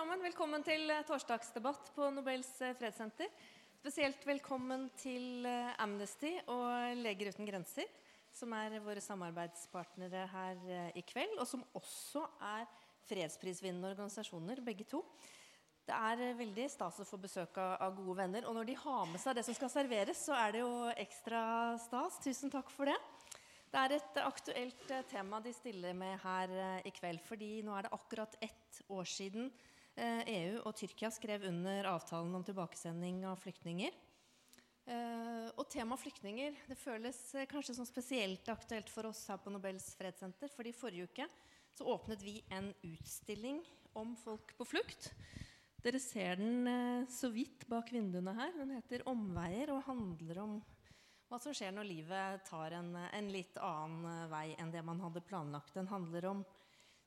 sammen. Velkommen til eh, torsdagsdebatt på Nobels eh, fredssenter. Spesielt velkommen til eh, Amnesty og Leger uten grenser, som er våre samarbeidspartnere her i kveld, og som også er fredsprisvinnende organisasjoner, begge to. Det er veldig stas å få besøk av gode venner. Og når de har med seg det som skal serveres, så er det jo ekstra stas. Tusen takk for det. Det er et aktuelt tema de stiller med her i kveld. fordi nå er det akkurat ett år siden EU eh, e og Tyrkia skrev under avtalen om tilbakesending av flyktninger. Og temaet flyktninger det føles kanskje som spesielt aktuelt for oss her på Nobels fredssenter. fordi forrige uke så åpnet vi en utstilling om folk på flukt. Dere ser den så vidt bak vinduene her. Den heter 'Omveier' og handler om hva som skjer når livet tar en, en, litt annen eh, vei enn det man hadde planlagt. Den handler, om,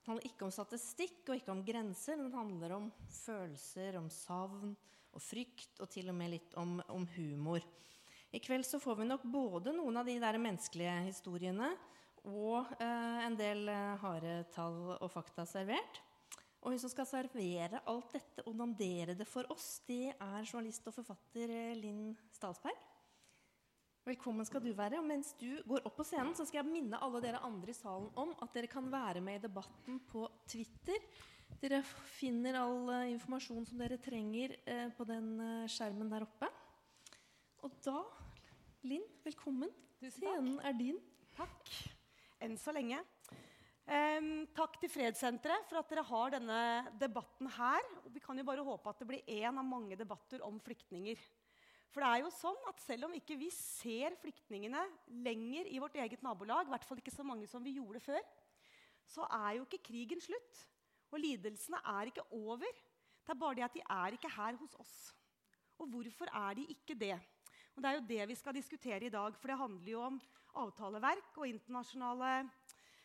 den handler ikke om statistikk og ikke om grenser. men det handler om følelser, om savn og frykt, og til og med litt om, om humor. I kveld så får vi nok både noen av de der menneskelige historiene og eh, en del eh, harde tall og fakta servert. Og hun som skal servere alt dette og dandere det for oss, det er journalist og forfatter eh, Linn Stalsberg. Velkommen skal du være. Og mens du går opp på scenen, så skal jeg minne alle dere andre i salen om at dere kan være med i debatten på Twitter. Dere finner all uh, informasjon som dere trenger uh, på den uh, skjermen der oppe. Og da, Linn, velkommen. Scenen er din. Takk. Enn så lenge. Um, takk til Fredssenteret for at dere har denne debatten her. Og Vi kan jo bare håpe at det blir én av mange debatter om flyktninger. For det er jo sånn at selv om ikke vi ser flyktningene lenger i vårt eget nabolag, i hvert fall ikke så mange som vi gjorde før, så er jo ikke krigen slutt. Og lidelsene er ikke over. Det er bare det at de er ikke her hos oss. Og hvorfor er de ikke det? Og Det er jo det vi skal diskutere i dag, for det handler jo om avtaleverk og internasjonale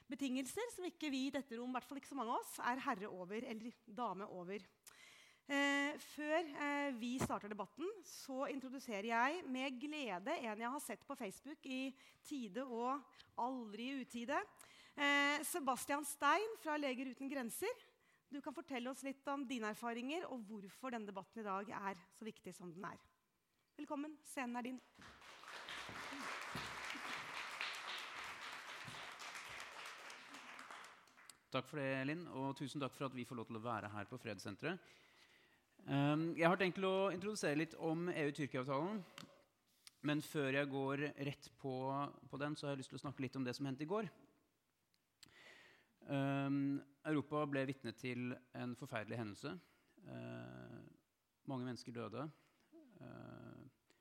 betingelser som ikke vi i dette rom, i hvert fall ikke så mange av oss, er herre over eller dame over. Eh, før eh, vi starter debatten, så introduserer jeg med glede en jeg har sett på Facebook i tide og aldri i utide. Eh, Sebastian Stein fra Leger uten grenser. Du kan fortelle oss litt om dine erfaringer og hvorfor denne debatten i dag er så viktig som den er. Velkommen. Scenen er din. Takk for det, Linn, og tusen takk for at vi får lov til å være her på Fredssenteret. Um, jeg har tenkt å introdusere litt om EU-Tyrkia-avtalen. Men før jeg går rett på, på, den, så har jeg lyst til å snakke litt om det som hendte i går. Um, Europa ble vitne til en forferdelig hendelse. Uh, mange mennesker døde.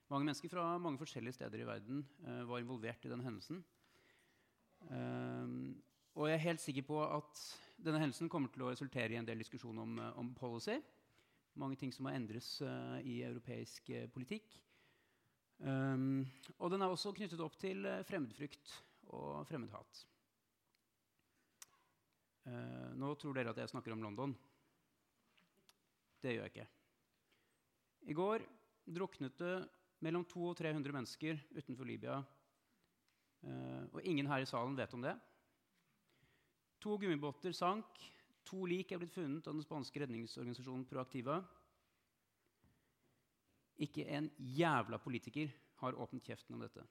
Mange mennesker fra mange forskjellige steder i verden uh, var involvert i den hendelsen. og jeg er helt sikker på at denne hendelsen kommer til å resultere i en del diskusjon om, om policy mange ting som må endres uh, i europeisk uh, politikk. Um, og den er også knyttet opp til uh, fremmedfrykt og fremmedhat. nå tror dere at jeg snakker om London. Det gjør jeg ikke. I går druknet det mellom 200 og 300 mennesker utenfor Libya. og ingen her i salen vet om det. To gummibåter sank. To lik er blitt funnet av den spanske redningsorganisasjonen Proactiva. Ikke en jævla politiker har åpnet kjeften om dette.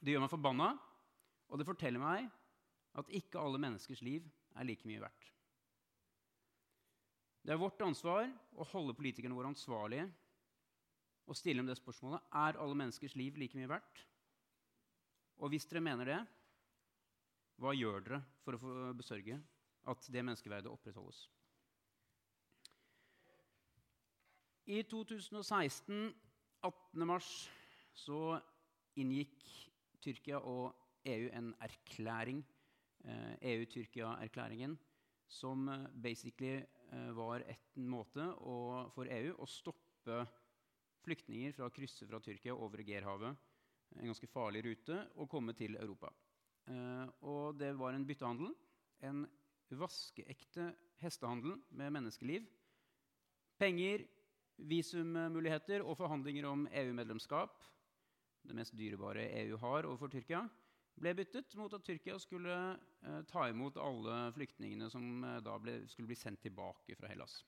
Det gjør meg forbanna, og det forteller meg at ikke alle menneskers liv er like mye verdt. Det er vårt ansvar å holde politikerne våre ansvarlige og stille dem det spørsmålet er alle menneskers liv like mye verdt. Og hvis dere mener det, hva gjør dere for å besørge at det menneskeverdet opprettholdes. I 2016, 18. mars, så inngikk Tyrkia og EU en erklæring, eh, EU-Tyrkia-erklæringen, som eh, basically eh, var en måte å, for EU å stoppe flyktninger fra å krysse fra Tyrkia over Egeerhavet, en ganske farlig rute, og komme til Europa. og det var en byttehandel. En vaskeekte hestehandel med menneskeliv. Penger, visummuligheter og forhandlinger om EU-medlemskap. Det mest dyrebare EU har overfor Tyrkia. ble byttet mot at Tyrkia skulle eh, ta imot alle flyktningene som eh, da ble, skulle bli sendt tilbake fra Hellas.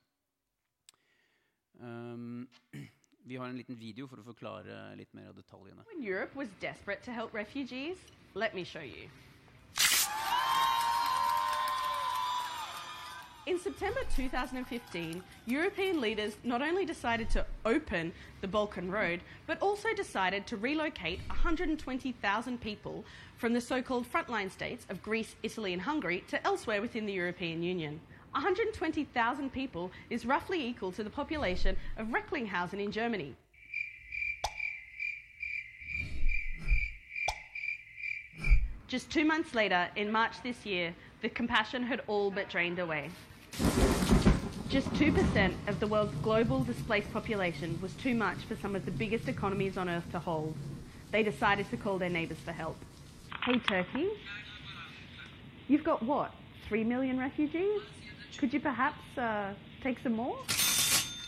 Um, vi har en liten video for å forklare litt mer av detaljene. When Europe was desperate to help refugees, let me show you. In September 2015, European leaders not only decided to open the Balkan Road, but also decided to relocate 120,000 people from the so called frontline states of Greece, Italy, and Hungary to elsewhere within the European Union. 120,000 people is roughly equal to the population of Recklinghausen in Germany. Just two months later, in March this year, the compassion had all but drained away. Just 2% of the world's global displaced population was too much for some of the biggest economies on earth to hold. They decided to call their neighbours for help. Hey, Turkey, you've got what? Three million refugees? Could you perhaps uh, take some more?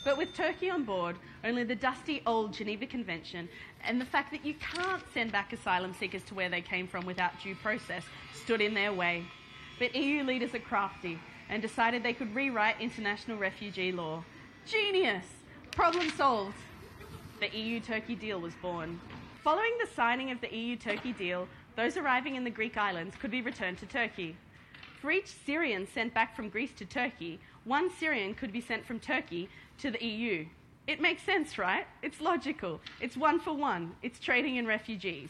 But with Turkey on board, only the dusty old Geneva Convention and the fact that you can't send back asylum seekers to where they came from without due process stood in their way. But EU leaders are crafty and decided they could rewrite international refugee law. Genius! Problem solved. The EU Turkey deal was born. Following the signing of the EU Turkey deal, those arriving in the Greek islands could be returned to Turkey. For each Syrian sent back from Greece to Turkey, one Syrian could be sent from Turkey to the EU. It makes sense, right? It's logical. It's one for one. It's trading in refugees.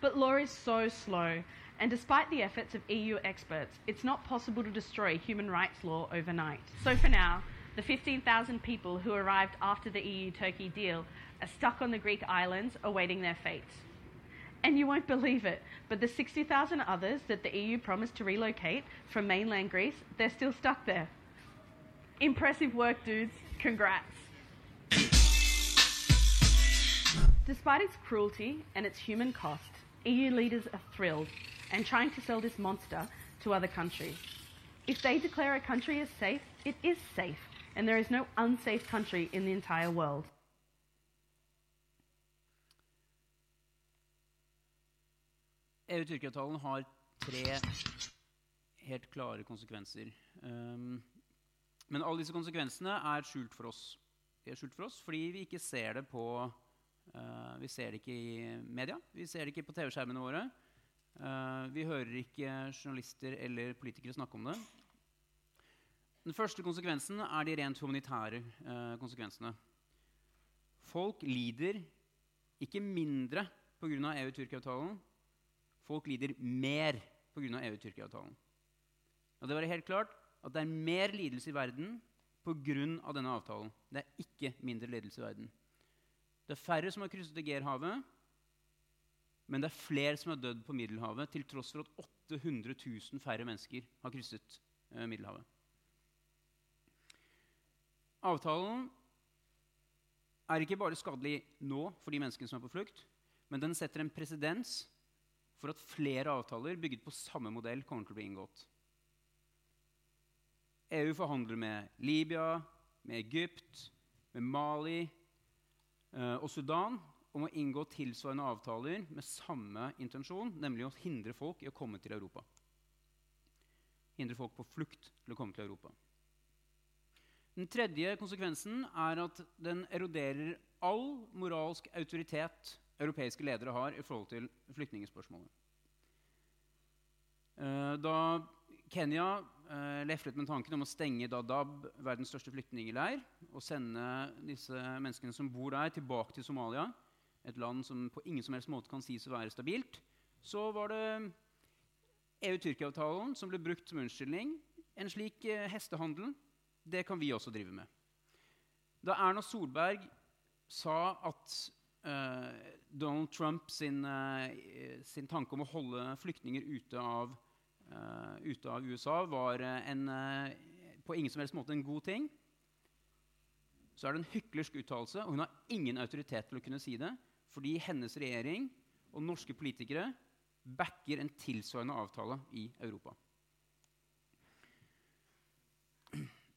But law is so slow, and despite the efforts of EU experts, it's not possible to destroy human rights law overnight. So for now, the 15,000 people who arrived after the EU Turkey deal are stuck on the Greek islands awaiting their fate. And you won't believe it, but the 60,000 others that the EU promised to relocate from mainland Greece, they're still stuck there. Impressive work, dudes. Congrats. Despite its cruelty and its human cost, EU leaders are thrilled and trying to sell this monster to other countries. If they declare a country as safe, it is safe, and there is no unsafe country in the entire world. EU-Tyrkia-talen har tre helt klare konsekvenser. Um, men alle disse konsekvensene er skjult for oss. De er skjult for oss fordi vi ikke ser det på uh, Vi ser det ikke i media. Vi ser det ikke på TV-skjermene våre. Uh, vi hører ikke journalister eller politikere snakke om det. Den første konsekvensen er de rent humanitære uh, konsekvensene. Folk lider ikke mindre pga. EU-Tyrkia-avtalen. Folk lider mer pga. EU-Tyrkia-avtalen. Og det var helt klart at det er mer lidelse i verden pga. denne avtalen. Det er ikke mindre lidelse i verden. Det er færre som har krysset Egerhavet, men det er flere som har dødd på Middelhavet, til tross for at 800 000 færre mennesker har krysset eh, Middelhavet. Avtalen er ikke bare skadelig nå for de menneskene som er på flukt, men den setter en presedens for at flere avtaler bygget på samme modell kommer til å bli inngått. EU forhandler med Libya, med Egypt, med Mali eh, og Sudan om å inngå tilsvarende avtaler med samme intensjon, nemlig å hindre folk i å komme til Europa. Hindre folk på flukt til å komme til Europa. Den tredje konsekvensen er at den eroderer all moralsk autoritet europeiske ledere har i forhold til flyktningspørsmålet. Eh, da Kenya eh, leflet med tanken om å stenge Dadaab, verdens største flyktningleir, og sende disse menneskene som bor der, tilbake til Somalia, et land som på ingen som helst måte kan sies å være stabilt, så var det EU-Tyrkia-avtalen som ble brukt som unnskyldning. En slik eh, hestehandel, det kan vi også drive med. Da Erna Solberg sa at eh, Donald Trump sin, eh, sin, tanke om å holde flyktninger ute av, eh, ute av USA var eh, en, på ingen som helst måte en god ting, så er det en hyklersk uttalelse, og hun har ingen autoritet til å kunne si det, fordi hennes regjering og norske politikere backer en tilsvarende avtale i Europa.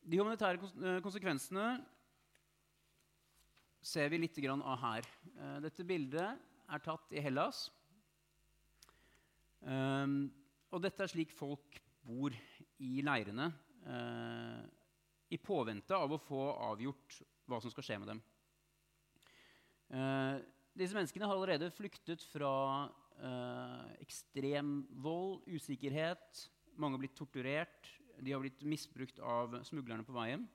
De humanitære eh, konsekvensene ser vi litt av her. Eh, dette bildet er tatt i Hellas. Um, og dette er slik folk bor i leirene uh, i påvente av å få avgjort hva som skal skje med dem. Uh, disse menneskene har allerede flyktet fra eh, ekstrem vold, usikkerhet. Mange har blitt torturert. De har blitt misbrukt av smuglerne på veien.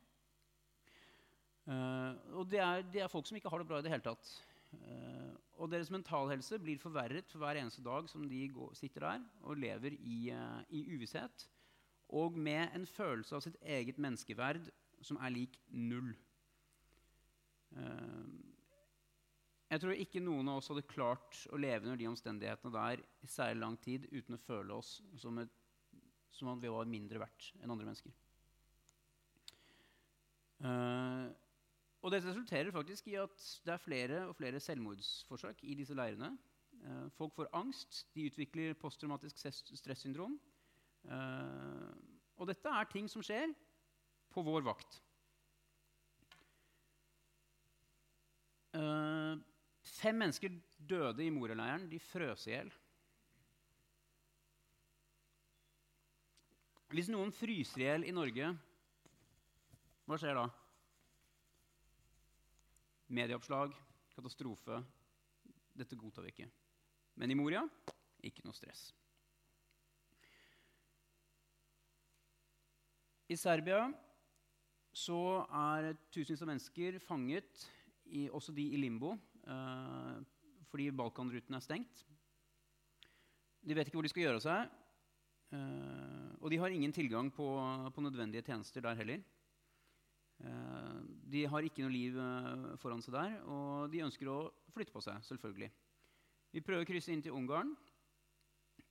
Eh, og det er, det er, folk som ikke har det bra i det hele tatt. Eh, og deres mentalhelse blir forverret for hver eneste dag som de går, sitter der og lever i, uh, i, uvisshet. Og med en følelse av sitt eget menneskeverd som er lik null. Jeg tror ikke noen av oss hadde klart å leve under de omstendighetene der i særlig lang tid uten å føle oss som, et, som at vi var mindre verdt enn andre mennesker. Uh, og dette resulterer faktisk i at det er flere og flere selvmordsforsøk i disse leirene. Uh, folk får angst, de utvikler posttraumatisk stressyndrom. Uh, og dette er ting som skjer på vår vakt. Eh, fem mennesker døde i Moria-leiren. De frøs i hjel. Hvis noen fryser i hjel i Norge, hva skjer da? Medieoppslag, katastrofe. Dette godtar vi ikke. Men i Moria ikke noe stress. I Serbia så er tusenvis av mennesker fanget, i, også de i limbo, fordi Balkanruten er stengt. De vet ikke hvor de skal gjøre seg, eh, og de har ingen tilgang på, på nødvendige tjenester der heller. Eh, de har ikke noe liv eh, foran seg der, og de ønsker å flytte på seg. selvfølgelig. Vi prøver å krysse inn til Ungarn.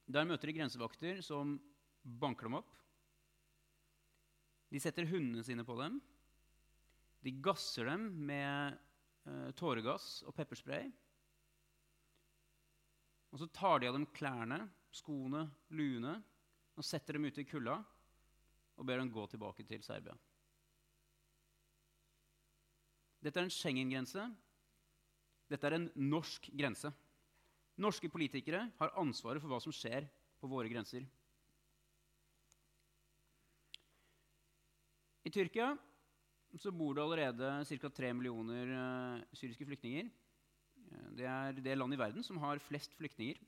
Der møter de grensevakter som banker dem opp. De setter hundene sine på dem. De gasser dem med tåregass og pepperspray. Og så tar de av dem klærne, skoene, luene og setter dem ute i kulda og ber dem gå tilbake til Serbia. Dette er en Schengen-grense. Dette er en norsk grense. Norske politikere har ansvaret for hva som skjer på våre grenser. I Tyrkia så bor det allerede ca. 3 millioner uh, syriske flyktninger. Uh, det er det landet i verden som har flest flyktninger.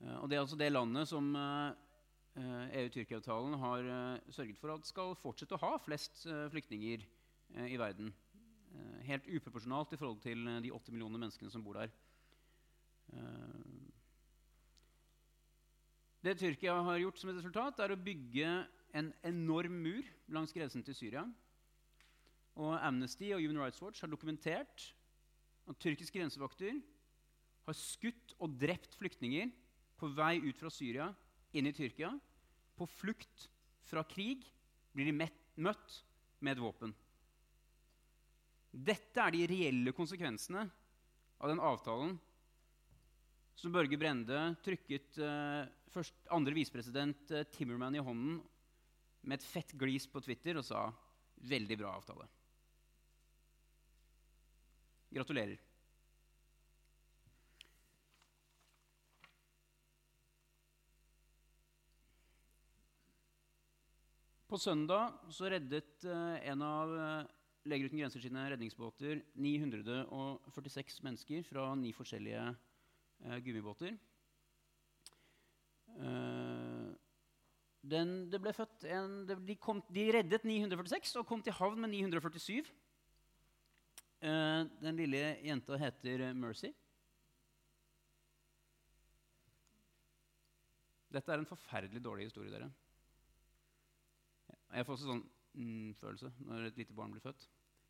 Uh, og det er altså det landet som EU-Tyrkia-avtalen har sørget for at skal fortsette å ha flest flyktninger Eh, i verden. Eh, helt uproporsjonalt i forhold til eh, de 80 millioner menneskene som bor der. Det Tyrkia har gjort som et resultat, er å bygge en enorm mur langs grensen til Syria. Og Amnesty og Human Rights Watch har dokumentert at tyrkiske grensevakter har skutt og drept flyktninger på vei ut fra Syria inn i Tyrkia. På flukt fra krig blir de møtt med et våpen. Dette er de reelle konsekvensene av den avtalen som Børge Brende trykket eh, først, andre visepresident eh, Timmerman i hånden med et fett glis på Twitter og sa 'veldig bra avtale'. Gratulerer. På søndag så reddet eh, en av eh, Leger uten grenser sine redningsbåter 946 mennesker fra ni forskjellige gummibåter. gummibåter. Den, det ble født en, de, kom, de, reddet 946 og kom til havn med 947. Eh, den lille jenta heter Mercy. Dette er en forferdelig dårlig historie, dere. Jeg får også sånn mm, når et lite barn blir født.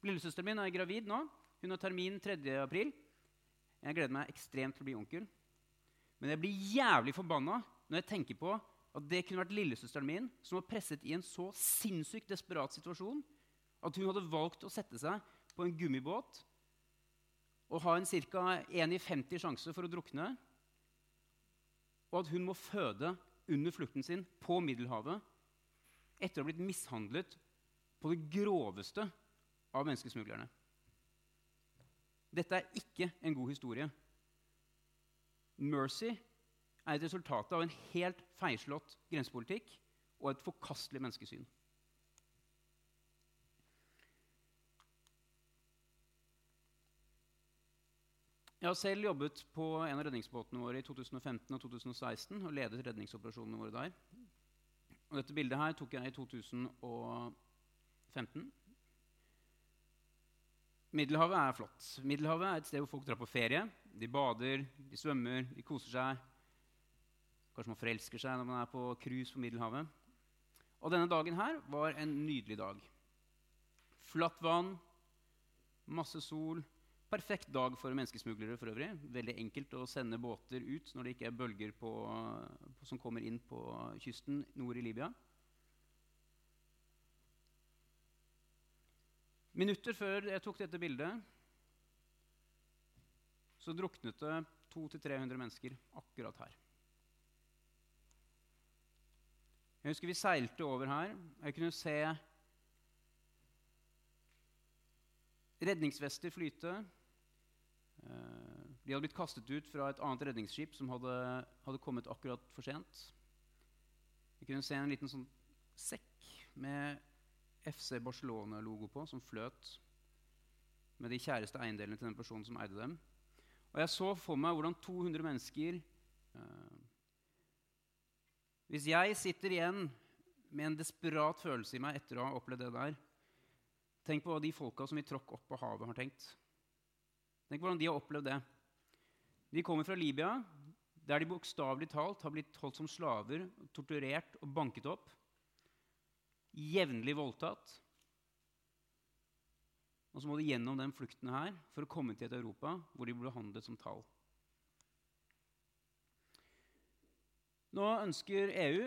Lillesøsteren min er gravid nå. Hun har termin 3. april. Jeg gleder meg ekstremt til å bli onkel. Men jeg blir jævlig forbanna når jeg tenker på at det kunne vært lillesøsteren min som var presset i en så sinnssykt desperat situasjon at hun hadde valgt å sette seg på en gummibåt og ha en ca. 1 i 50 sjanse for å drukne, og at hun må føde under flukten sin på Middelhavet etter å ha blitt mishandlet på det groveste av menneskesmuglerne. Dette er ikke en god historie. Mercy er et resultat av en helt feilslått grensepolitikk og et forkastelig menneskesyn. Jeg har selv jobbet på en av redningsbåtene våre i 2015 og 2016 og ledet redningsoperasjonene våre der. Og dette bildet her tok jeg i 2015. Middelhavet er flott. Middelhavet er et sted hvor folk drar på ferie. De bader, de svømmer, de koser seg. Kanskje man forelsker seg når man er på cruise på Middelhavet. Og denne dagen her var en nydelig dag. Flatt vann, masse sol, Perfekt dag for menneskesmuglere for øvrig. Veldig enkelt å sende båter ut når det ikke er bølger på, på, som kommer inn på kysten nord i Libya. Minutter før jeg tok dette bildet, så druknet det 200-300 mennesker akkurat her. Jeg husker vi seilte over her. Jeg kunne se redningsvester flyte. Eh, de hadde blitt kastet ut fra et annet redningsskip som hadde, hadde kommet akkurat for sent. Jeg kunne se en liten sånn sekk med FC Barcelona-logo på, som fløt med de kjæreste eiendelene til den personen som eide dem. Og jeg så for meg hvordan 200 mennesker uh, Hvis jeg sitter igjen med en desperat følelse i meg etter å ha opplevd det der Tenk på hva de folka som vi tråkk opp på havet, har tenkt. Tenk på hvordan de har opplevd det. De kommer fra Libya, der de bokstavelig talt har blitt holdt som slaver, torturert og banket opp. Jevnlig voldtatt. Og så må de gjennom den flukten her for å komme til et Europa hvor de blir behandlet som tall. Nå ønsker EU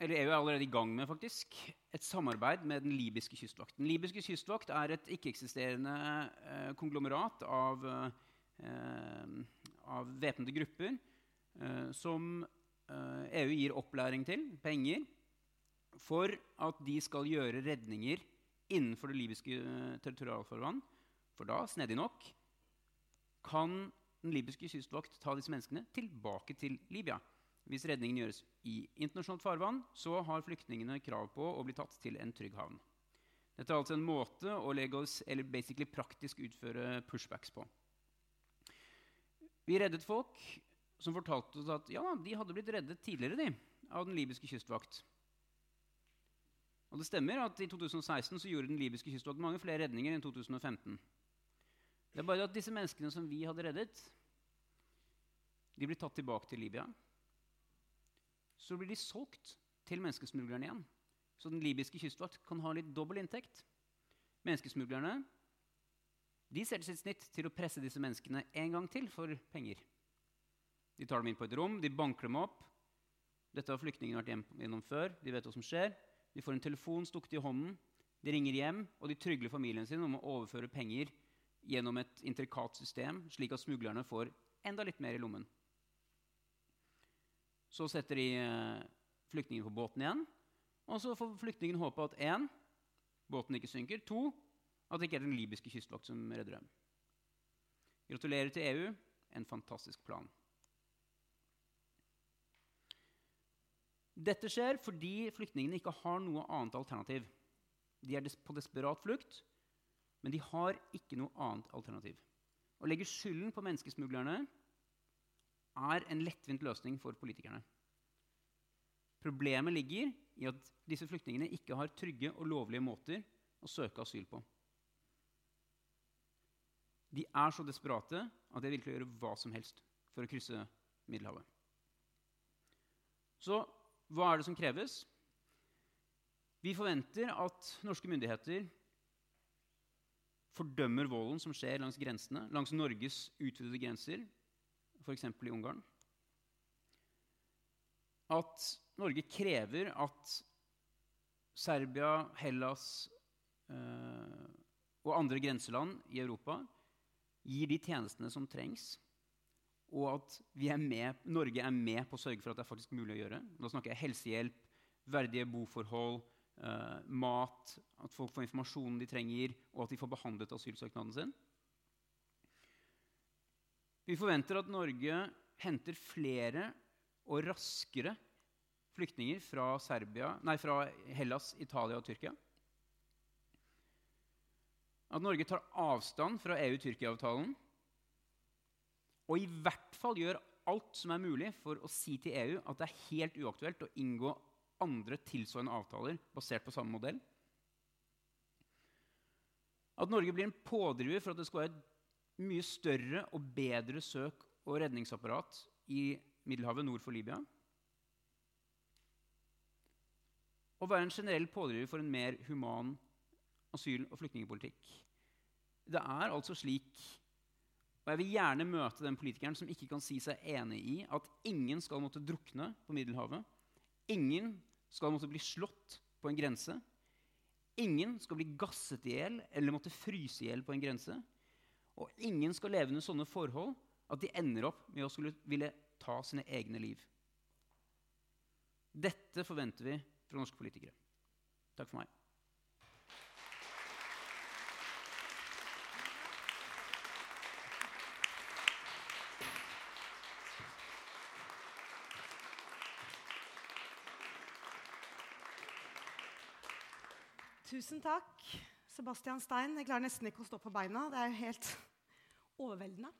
eller EU er allerede i gang med faktisk, et samarbeid med den libyske kystvakten. Den libyske kystvakt er et ikke-eksisterende eh, konglomerat av, eh, av væpnede grupper eh, som EU eh, e gir opplæring til, penger, for at de skal gjøre redninger innenfor det libyske eh, territorialfarvann. For da, snedig nok, kan den libyske kystvakt ta disse menneskene tilbake til Libya. Hvis redningen gjøres i internasjonalt farvann, så har flyktningene krav på å bli tatt til en trygg havn. Dette er altså en måte å legos, eller basically praktisk utføre pushbacks på. Vi reddet folk som fortalte oss at ja, de hadde blitt reddet tidligere de, av den libyske kystvakt. Og det stemmer at I 2016 så gjorde den libyske kystvakt mange flere redninger enn 2015. Det er bare at disse menneskene som vi hadde reddet, de blir tatt tilbake til Libya så blir de solgt til menneskesmuglerne igjen. Så den libyske kystvakt kan ha litt dobbel inntekt. Menneskesmuglerne de setter sitt snitt til å presse disse menneskene en gang til for penger. De tar dem inn på et rom, de banker dem opp. Dette har flyktningene vært gjennom før. De vet hva som skjer. De får en telefon stukket i hånden. De ringer hjem, og de trygler familien sin om å overføre penger gjennom et intrikat system, slik at smuglerne får enda litt mer i lommen. Så setter de flyktningene på båten igjen. Og så får flyktningen håpe at én, båten ikke synker. To, at det ikke er den libyske kystvakt som redder dem. Gratulerer til EU. En fantastisk plan. Dette skjer fordi flyktningene ikke har noe annet alternativ. De er på desperat flukt, men de har ikke noe annet alternativ. Å legge skylden på menneskesmuglerne er en lettvint løsning for politikerne. Problemet ligger i at disse flyktningene ikke har trygge og lovlige måter å søke asyl på. De er så desperate at de er villige til å gjøre hva som helst for å krysse Middelhavet. Så hva er det som kreves? Vi forventer at norske myndigheter fordømmer volden som skjer langs grensene, langs Norges utvidede grenser, f.eks. i Ungarn. At Norge krever at Serbia, Hellas eh, og andre grenseland i Europa gir de tjenestene som trengs, og at er med, Norge er med på å sørge for at det er faktisk mulig å gjøre. Da snakker jeg helsehjelp, verdige boforhold, eh, mat, at folk får informasjonen de trenger, og at de får behandlet asylsøknaden sin. Vi forventer at Norge henter flere og raskere flyktninger fra, Serbia, nei, fra Hellas, Italia og Tyrkia. At Norge tar avstand fra EU-Tyrkia-avtalen. Og i hvert fall gjør alt som er mulig for å si til EU at det er helt uaktuelt å inngå andre tilsvarende avtaler basert på samme modell. At Norge blir en pådriver for at det skal være et mye større og bedre søk- og redningsapparat i Middelhavet nord for Libya. Å være en generell pådriver for en mer human asyl- og flyktningpolitikk. Det er altså slik og Jeg vil gjerne møte den politikeren som ikke kan si seg enig i at ingen skal måtte drukne på Middelhavet. Ingen skal måtte bli slått på en grense. Ingen skal bli gasset i hjel eller måtte fryse i hjel på en grense. Og ingen skal leve under sånne forhold at de ender opp med å skulle ville ta sine egne liv. Dette forventer vi fra norske politikere. Takk for meg. Tusen takk, Sebastian Stein. Jeg klarer nesten ikke å stå på beina. Det er helt overveldende.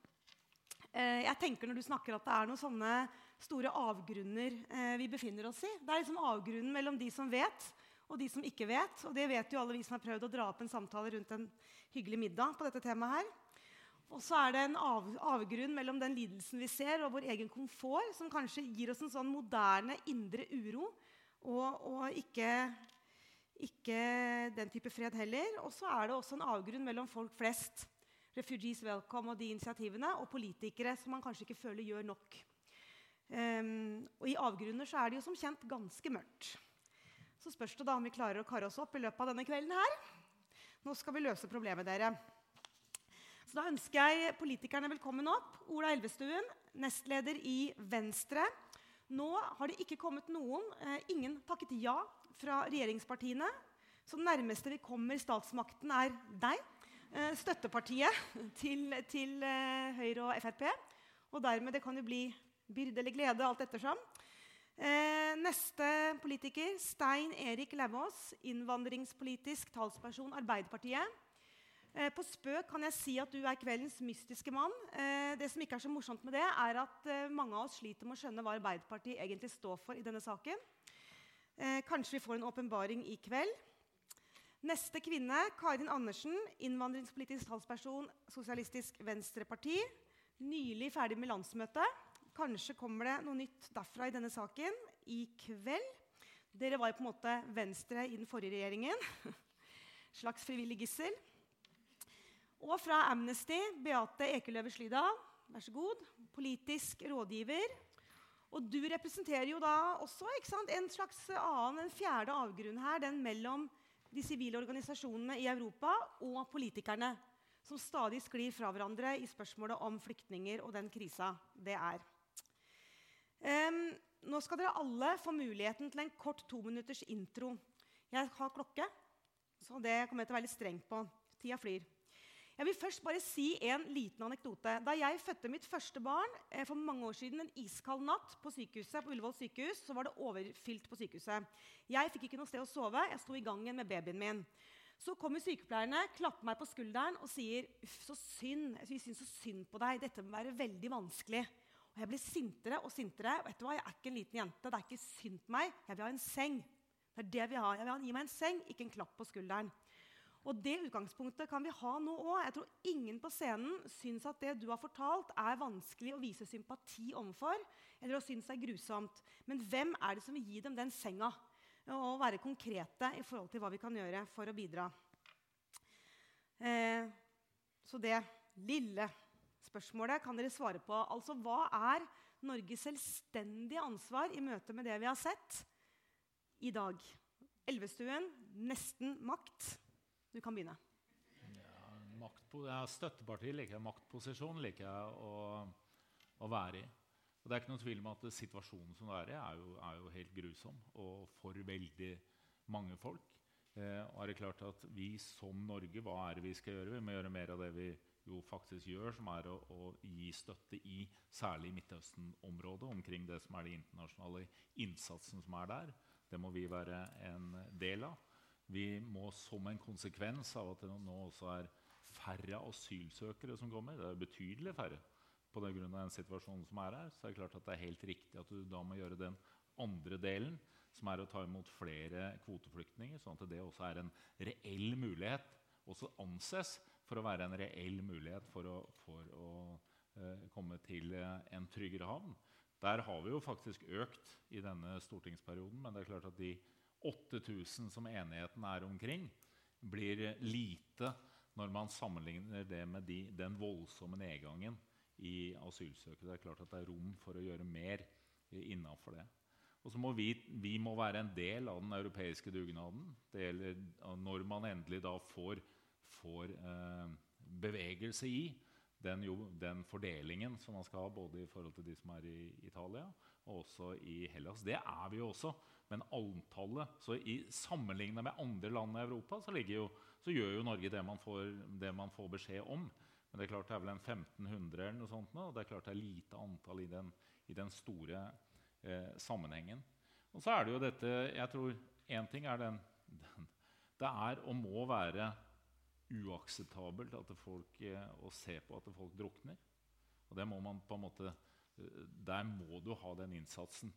Eh, jeg tenker når du snakker at det er noen sånne store avgrunner eh, vi befinner oss i. Det er liksom avgrunnen mellom de som vet, og de som ikke vet. Og det vet jo alle vi som har prøvd å dra opp en samtale rundt en hyggelig middag på dette temaet her. Og så er det en av, avgrunn mellom den lidelsen vi ser, og vår egen komfort, som kanskje gir oss en sånn moderne indre uro, og, og ikke, ikke den type fred heller. Og så er det også en avgrunn mellom folk flest, Refugees Welcome og de initiativene, og politikere som man kanskje ikke føler gjør nok. Um, og i avgrunner så er det jo som kjent ganske mørkt. Så spørs det da om vi klarer å karre oss opp i løpet av denne kvelden her. Nå skal vi løse problemet, dere. Så Da ønsker jeg politikerne velkommen opp. Ola Elvestuen, nestleder i Venstre. Nå har det ikke kommet noen, eh, ingen takket ja fra regjeringspartiene. Så det nærmeste vi kommer statsmakten, er deg. Eh, støttepartiet til, til eh, Høyre og Frp. Og dermed det kan jo bli byrde eller glede, alt ettersom. Eh, neste politiker, Stein Erik Lauvås, innvandringspolitisk talsperson Arbeiderpartiet. Eh, på spøk kan jeg si at du er kveldens mystiske mann. Eh, det som ikke er så morsomt med det, er at eh, mange av oss sliter med å skjønne hva Arbeiderpartiet egentlig står for i denne saken. Kanskje vi får en åpenbaring i kveld. Neste kvinne, Karin Andersen, innvandringspolitisk talsperson Sosialistisk Venstreparti. Nylig ferdig med landsmøtet. Kanskje kommer det noe nytt derfra i denne saken i kveld. Dere var jo på en måte Venstre i den forrige regjeringen. Slags frivillig gissel. Og fra Amnesty, Beate Ekeløve Slydal, vær så god, politisk rådgiver. Og du representerer jo da også sant, en slags annen, en fjerde avgrunn her, den mellom de sivile organisasjonene i Europa og politikerne, som stadig sklir fra hverandre i spørsmålet om flyktninger og den krisa det er. Um, nå skal dere alle få muligheten til en kort tominutters intro. Jeg har klokke, så det kommer jeg til å være litt streng på. Tida flyr. Jeg vil først bare si en liten anekdote. Da jeg fødte mitt første barn eh, for mange år siden, en iskald natt på sykehuset, på Ullevål sykehus, så var det overfylt på sykehuset. Jeg fikk ikke noe sted å sove. Jeg sto i gangen med babyen min. Så kommer sykepleierne, klapper meg på skulderen og sier Uff, så synd. Vi syns så synd på deg. Dette må være veldig vanskelig. Og jeg blir sintere og sintere. Vet du hva? Jeg er ikke en liten jente. Det er ikke synd på meg. Jeg vil ha en seng. Det er det vi har. ha. Jeg vil ha, Gi meg en seng, ikke en klapp på skulderen. Og det utgangspunktet kan vi ha nå òg. Jeg tror ingen på scenen syns at det du har fortalt, er vanskelig å vise sympati overfor, eller å synes er grusomt. Men hvem er det som vil gi dem den senga? Og være konkrete i forhold til hva vi kan gjøre for å bidra. Eh, så det lille spørsmålet kan dere svare på. Altså, hva er Norges selvstendige ansvar i møte med det vi har sett i dag? Elvestuen nesten makt. Du kan begynne. Ja, ja, støttepartiet liker jeg. Maktposisjon liker jeg å, å, være i. Og det er ikke noe tvil om at Situasjonen som du er i, er jo, er jo helt grusom og for veldig mange folk. Eh, og er det klart at Vi som Norge, hva er det vi skal gjøre? Vi må gjøre mer av det vi jo faktisk gjør, som er å, å gi støtte i særlig Midtøsten-området omkring det som er den internasjonale innsatsen som er der. Det må vi være en del av. Vi må som en konsekvens av at det nå også er færre asylsøkere som kommer, det er betydelig færre på grunn av den situasjonen som er her, så er det klart at det er helt riktig at du da må gjøre den andre delen, som er å ta imot flere kvoteflyktninger, sånn at det også er en reell mulighet, også anses for å være en reell mulighet for å, for å eh, komme til eh, en tryggere havn. Der har vi jo faktisk økt i denne stortingsperioden, men det er klart at de 8000 som enigheten er omkring, blir lite når man sammenligner det med de, den voldsomme nedgangen i asylsøkere. Det er klart at det er rom for å gjøre mer innafor det. Og så må vi, vi, må være en del av den europeiske dugnaden. Det gjelder når man endelig da får, får eh, bevegelse i den, jo, den, fordelingen som man skal ha, både i forhold til de som er i Italia og også i Hellas. Det er vi jo også. Men antallet så i Sammenlignet med andre land i Europa så, jo, så gjør jo Norge det man, får, det man, får, beskjed om. Men det er klart det er vel en 1500 eller noe sånt nå, og det er klart det er lite antall i den, i den store eh, sammenhengen. Og så er det jo dette Jeg tror én ting er den, den, Det er og må være uakseptabelt at folk, eh, å se på at folk drukner. Og det må man på en måte eh, Der må du ha den innsatsen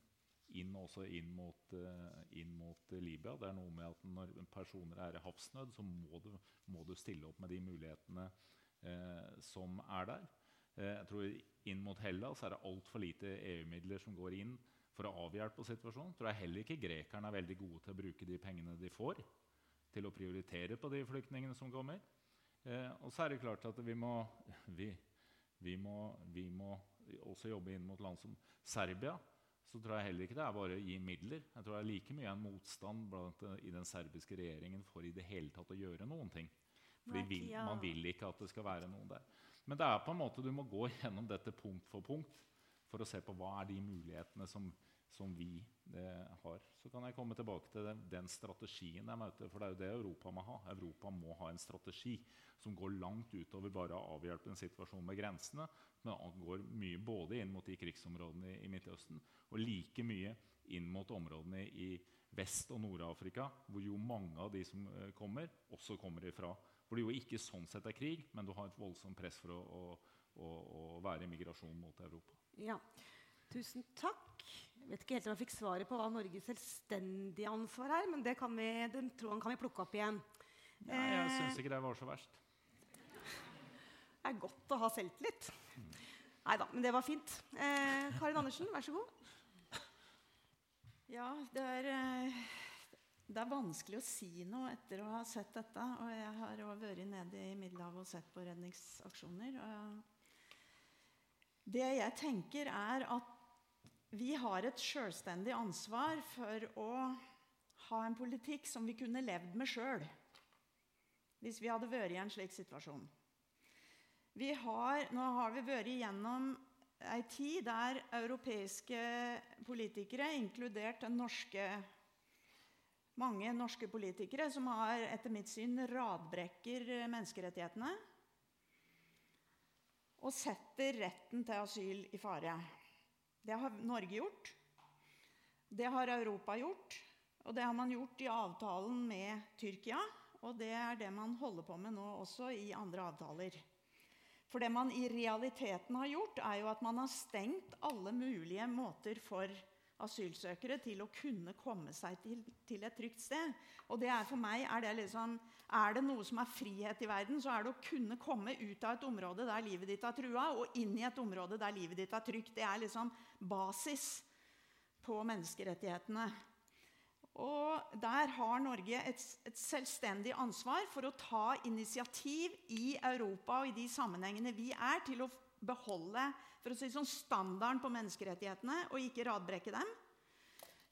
inn, inn mot, uh, inn mot uh, Libya. Det er noe med at Når personer er i havsnød, så må du, må du stille opp med de mulighetene eh, som er der. jeg tror Inn mot Hellas er det altfor lite EU-midler som går inn for å avhjelpe situasjonen. Jeg tror jeg heller ikke grekerne er veldig gode til å bruke de pengene de får, til å prioritere på de flyktningene som kommer. Eh, og så er det klart at vi må, vi, vi, må, vi må, også jobbe inn mot land som Serbia. Så tror jeg heller ikke det er bare å gi midler. Jeg tror det er like mye en motstand blant, i den serbiske regjeringen for i det hele tatt å gjøre noen ting. Fordi vil, Man vil ikke at det skal være noen der. Men det er på en måte du må gå gjennom dette punkt for punkt for å se på hva er de mulighetene som, som vi eh, har. Så kan jeg komme tilbake til den, den, strategien jeg møter. For det er jo det Europa må ha. Europa må ha en strategi som går langt utover bare å avhjelpe en situasjon med grensene, men går mye både inn mot de krigsområdene i, i Midtøsten og like mye inn mot områdene i Vest- og Nord-Afrika, hvor jo mange av de som uh, kommer, også kommer ifra. Hvor det jo ikke sånn sett er krig, men du har et voldsomt press for å, å, å, å være i migrasjon mot Europa. Ja, Tusen takk. Jeg vet ikke helt om jeg fikk svaret på hva Norges selvstendige ansvar er, men det kan vi, den tråden kan vi plukke opp igjen. Ja, jeg eh, syns ikke det var så verst. Det er godt å ha selvtillit. Nei da, men det var fint. Eh, Karin Andersen, vær så god. Ja, det er, eh, det er, vanskelig å si noe etter å ha sett dette. Og jeg har òg vært nede i Middelhavet og sett på redningsaksjoner. og det jeg tenker, er at vi har et selvstendig ansvar for å ha en politikk som vi kunne levd med sjøl hvis vi hadde vært i en slik situasjon. Har, nå har vi vært igjennom ei tid der europeiske politikere, inkludert norske, mange norske politikere, som har etter mitt syn radbrekker menneskerettighetene, og setter retten til asyl i fare. Det har Norge gjort. Det har Europa gjort. Og det har man gjort i avtalen med Tyrkia. Og det er det man holder på med nå også i andre avtaler. For det man i realiteten har gjort, er jo at man har stengt alle mulige måter for asylsøkere til å kunne komme seg til, til et trygt sted. Og det er for meg er det liksom er det noe som er frihet i verden, så er det å kunne komme ut av et område der livet ditt er trua, og inn i et område der livet ditt er trygt. Det er liksom basis på menneskerettighetene. Og Der har Norge et, et, selvstendig ansvar for å ta initiativ i Europa og i de sammenhengene vi er, til å beholde for å si sånn, standarden på menneskerettighetene og ikke radbrekke dem.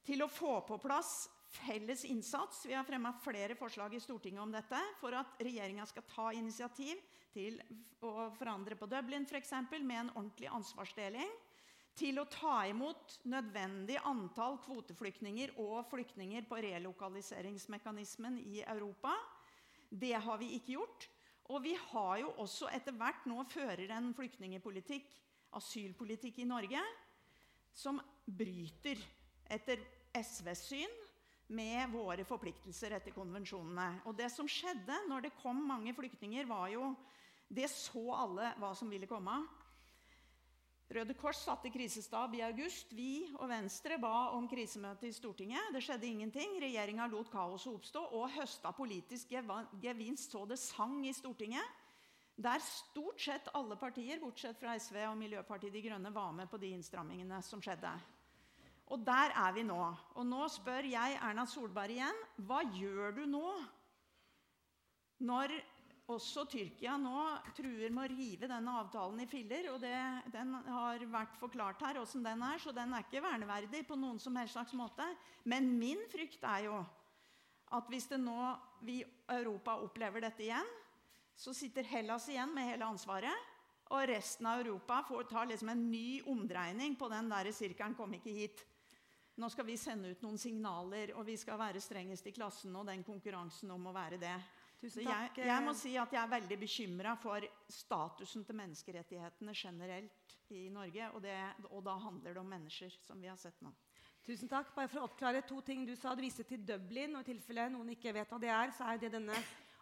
Til å få på plass felles innsats. Vi har fremma flere forslag i Stortinget om dette for at regjeringa skal ta initiativ til å forandre på Dublin eksempel, med en ordentlig ansvarsdeling. Til å ta imot nødvendig antall kvoteflyktninger og flyktninger på relokaliseringsmekanismen i Europa. Det har vi ikke gjort. Og vi har jo også etter hvert nå fører en flyktningepolitikk, asylpolitikk i Norge, som bryter, etter SVs syn, med våre forpliktelser etter konvensjonene. Og det som skjedde når det kom mange flyktninger, var jo Det så alle hva som ville komme. Røde Kors satte krisestab i august. Vi og Venstre ba om krisemøte i Stortinget. Det skjedde ingenting. Regjeringa lot kaoset oppstå og høsta politisk gevinst så det sang i Stortinget. Der stort sett alle partier, bortsett fra SV og Miljøpartiet De Grønne, var med på de innstrammingene som skjedde. Og der er vi nå. Og nå spør jeg Erna Solberg igjen hva gjør du nå når også Tyrkia nå truer med å rive denne avtalen i filler. og det, Den har vært forklart her åssen den er, så den er ikke verneverdig på noen som helst slags måte. Men min frykt er jo at hvis det nå vi Europa opplever dette igjen, så sitter Hellas igjen med hele ansvaret. Og resten av Europa får ta liksom en ny omdreining på den der sirkelen 'kom ikke hit'. Nå skal vi sende ut noen signaler, og vi skal være strengest i klassen og den konkurransen om å være det. Tusen Jeg, jeg må si at jeg er veldig bekymra for statusen til menneskerettighetene generelt i Norge. Og, det, og da handler det om mennesker, som vi har sett nå. Tusen takk. Bare for å oppklare to ting du sa. Du viste til Dublin. og i tilfelle noen ikke vet hva det er, så er det denne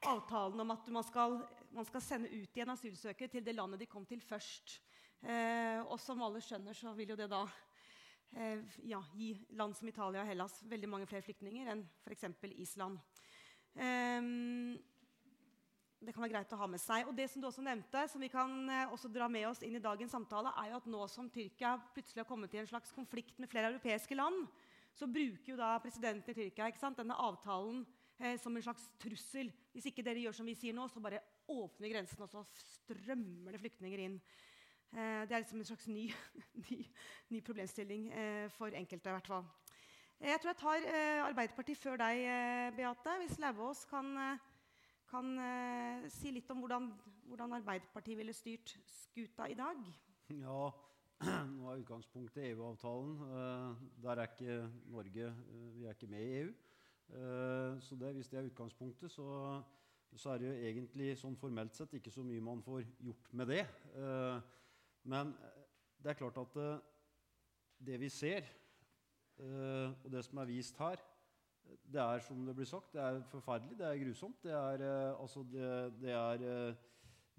avtalen om at man skal, man skal sende ut igjen asylsøkere til det landet de kom til først. Eh, og som alle skjønner, så vil jo det da eh, ja, gi land som Italia og Hellas veldig mange flere flyktninger enn f.eks. Island. Eh, det kan være greit å ha med seg. Og det som du også nevnte, som vi kan eh, også dra med oss inn i dagens samtale, er jo at nå som Tyrkia plutselig har kommet i en slags konflikt med flere europeiske land, så bruker jo da presidenten i Tyrkia sant, denne avtalen eh, som en slags trussel. Hvis ikke dere gjør som vi sier nå, så bare åpner grensen, og så strømmer det flyktninger inn. Eh, det er liksom en slags ny, ny, ny problemstilling eh, for enkelte, i hvert fall. Eh, jeg tror jeg tar eh, Arbeiderpartiet før deg, eh, Beate. Hvis Lauvås kan, kan si litt om hvordan, hvordan, Arbeiderpartiet ville styrt skuta i dag. Ja, nå er utgangspunktet EU-avtalen. der er ikke Norge Vi er ikke med i EU. Så det, hvis det er utgangspunktet, så, så, er det jo egentlig sånn formelt sett ikke så mye man får gjort med det. men det er klart at det vi ser og det som er vist her, det er som det blir sagt, det er forferdelig, det er grusomt. Det er, altså det, det, er,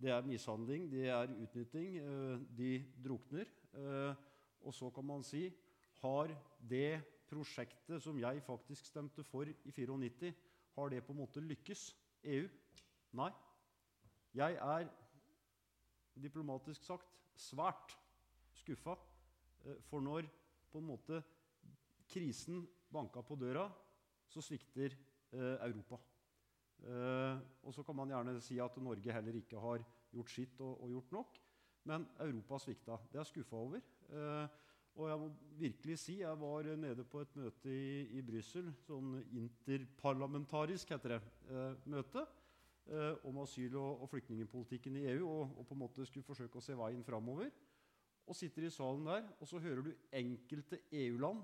det er, mishandling, det er utnytting. de drukner. og så kan man si Har det prosjektet som jeg faktisk stemte for i 94, har det på en måte lykkes? EU? Nei. Jeg er diplomatisk sagt svært skuffa. For når på en måte krisen banka på døra, så svikter eh, Europa. Eh, og så kan man gjerne si at Norge heller ikke har gjort sitt og, og gjort nok. Men Europa svikta. Det er jeg skuffa over. Eh, og jeg må virkelig si jeg var nede på et møte i, i Brussel, sånn interparlamentarisk heter det, eh, møte, eh, om asyl- og, og flyktningpolitikken i EU, og, og, på en måte skulle forsøke å se veien framover. Og sitter i salen der, og så hører du enkelte EU-land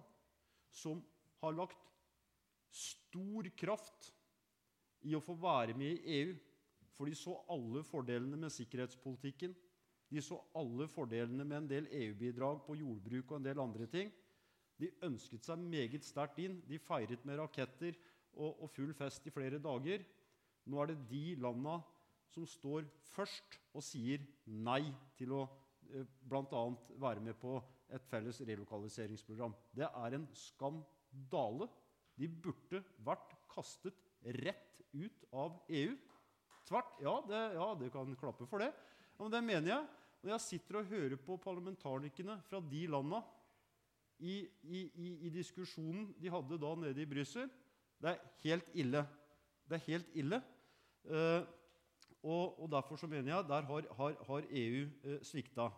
som har lagt stor kraft i å få være med i EU. For de så alle fordelene med sikkerhetspolitikken. De så alle fordelene med en del EU-bidrag på jordbruk og en del andre ting. De ønsket seg meget sterkt inn. De feiret med raketter og, og full fest i flere dager. Nå er det de landa som står først og sier nei til å eh, bl.a. være med på et felles relokaliseringsprogram. Det er en skandale. De burde vært kastet rett ut av EU. Tvert. Ja, det, ja, det kan klappe for det. Ja, det mener jeg. Når jeg sitter og hører på parlamentarikerne fra de landa i, i, i, i, diskusjonen de hadde da nede i Brussel Det er helt ille. Det er helt ille. Uh, og, og, derfor så mener jeg der har, har, har EU uh, eh, svikta.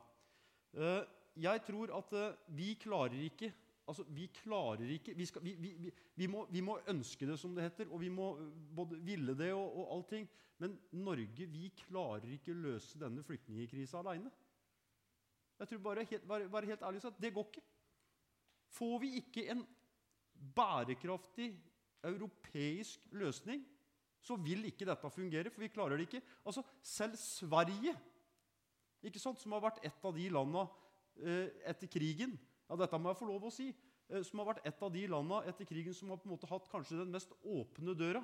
Uh, jeg tror at vi klarer ikke altså, Vi klarer ikke vi, skal, vi, vi, vi, må, vi, må, ønske det, som det heter, og vi må uh, både ville det og, og allting. Men Norge vi klarer ikke å løse denne flyktningkrisa aleine. Jeg tror bare helt, bare, bare helt ærlig sagt, Det går ikke. Får vi ikke en bærekraftig europeisk løsning så vil ikke dette fungere, for vi klarer det ikke. Altså, Selv Sverige, ikke sant, som har vært et av de landene eh, etter krigen ja, dette må jeg få lov å si, eh, som har vært et av de landene etter krigen som har på en måte hatt kanskje den mest åpne døra.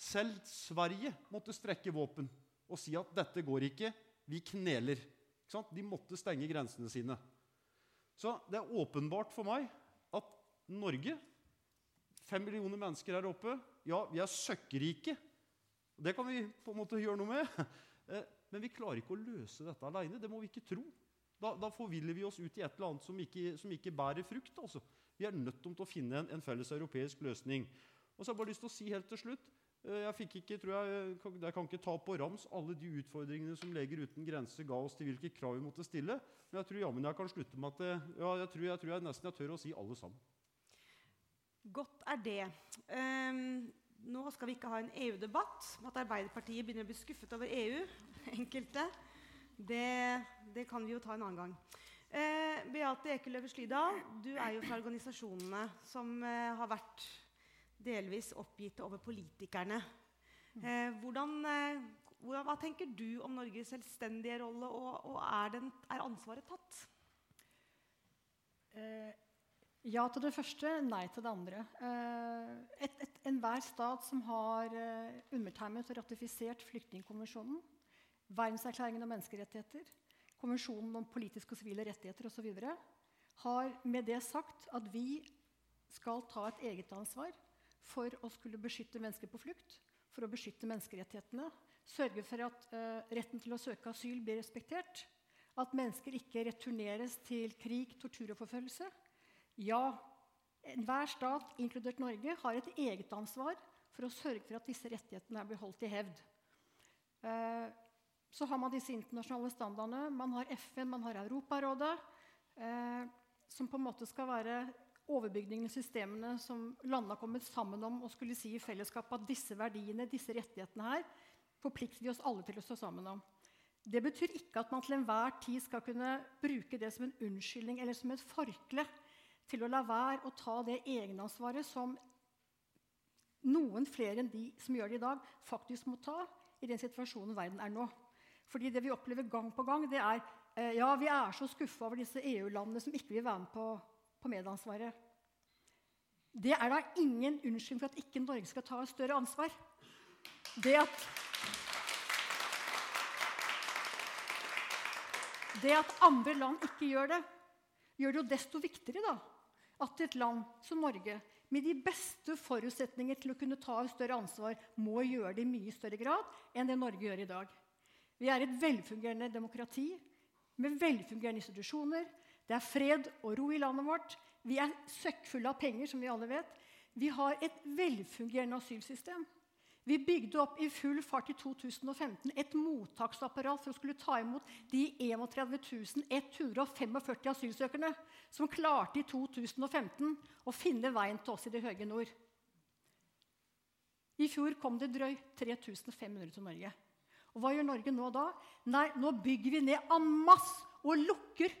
Selv Sverige måtte strekke våpen og si at dette går ikke, vi kneler. Ikke De måtte stenge grensene sine. Så det er åpenbart for meg at Norge, fem millioner mennesker her oppe Ja, vi er søkkrike. Det kan vi på en måte gjøre noe med. Eh, men vi klarer ikke å løse dette aleine. Det må vi ikke tro. Da, da, forviller vi oss ut i et eller annet som ikke, som ikke bærer frukt. Altså. Vi er nødt til å finne en, en felles europeisk løsning. Og så har jeg bare lyst til å si helt til slutt Eh, jeg fikk ikke, tror jeg, jeg kan ikke ta på rams alle de utfordringene som Leger uten grenser ga oss til hvilke krav vi måtte stille. Men jeg tror jammen jeg kan slutte med at det, ja, jeg tror, jeg tror jeg nesten jeg tør å si alle sammen. Godt er det. Um, nå skal vi ikke ha en EU-debatt at Arbeiderpartiet begynner å bli skuffet over EU. Enkelte. Det, det kan vi jo ta en annen gang. Eh, Beate Ekeløve Slydal, du er jo fra organisasjonene som eh, har vært delvis oppgitt over politikerne. Eh, hvordan, eh, hvordan, hva tenker du om Norges selvstendige rolle, og, og er, den, er, ansvaret tatt? Eh, ja til det første, nei til det andre. Eh, Enhver stat som har undertegnet og ratifisert Flyktningkonvensjonen, Verdenserklæringen om menneskerettigheter, Konvensjonen om politiske og sivile rettigheter osv., har med det sagt at vi skal ta et eget ansvar for å skulle beskytte mennesker på flukt, for å beskytte menneskerettighetene, sørge for at uh, retten til å søke asyl blir respektert, at mennesker ikke returneres til krig, tortur og forfølgelse. Ja, enhver stat, inkludert Norge, har et eget ansvar for å sørge for at disse rettighetene blir holdt i hevd. Uh, så har man disse internasjonale standardene. Man har FN, man har Europarådet, eh, som på en måte skal være overbygningene, systemene som landene har kommet sammen om og skulle si i fellesskap at disse verdiene, disse rettighetene her, forplikter vi oss alle til å stå sammen om. Det betyr ikke at man til enhver tid skal kunne bruke det som en unnskyldning eller som et forkle til å la være å ta det egenansvaret som noen flere enn de som gjør det i dag, faktisk må ta i den situasjonen verden er nå. Fordi det vi opplever gang på gang, det er eh, ja, vi er så skuffa over disse EU-landene som ikke vil være med på på medansvaret. Det er da ingen unnskyldning for at ikke Norge skal ta et større ansvar. Det at, det at andre land ikke gjør det, gjør det jo desto viktigere da, at et land som Norge, med de beste forutsetninger til å kunne ta et større ansvar, må gjøre det i mye større grad enn det Norge gjør i dag. Vi er et velfungerende demokrati med velfungerende institusjoner, det er fred og ro i landet vårt. Vi er søkkfulle av penger, som vi alle vet. Vi har et velfungerende asylsystem. Vi bygde opp i full fart i 2015 et mottaksapparat for å skulle ta imot de 31 145 asylsøkerne som klarte i 2015 å finne veien til oss i det høye nord. I fjor kom det drøyt 3500 til Norge. Og Hva gjør Norge nå da? Nei, Nå bygger vi ned en masse og lukker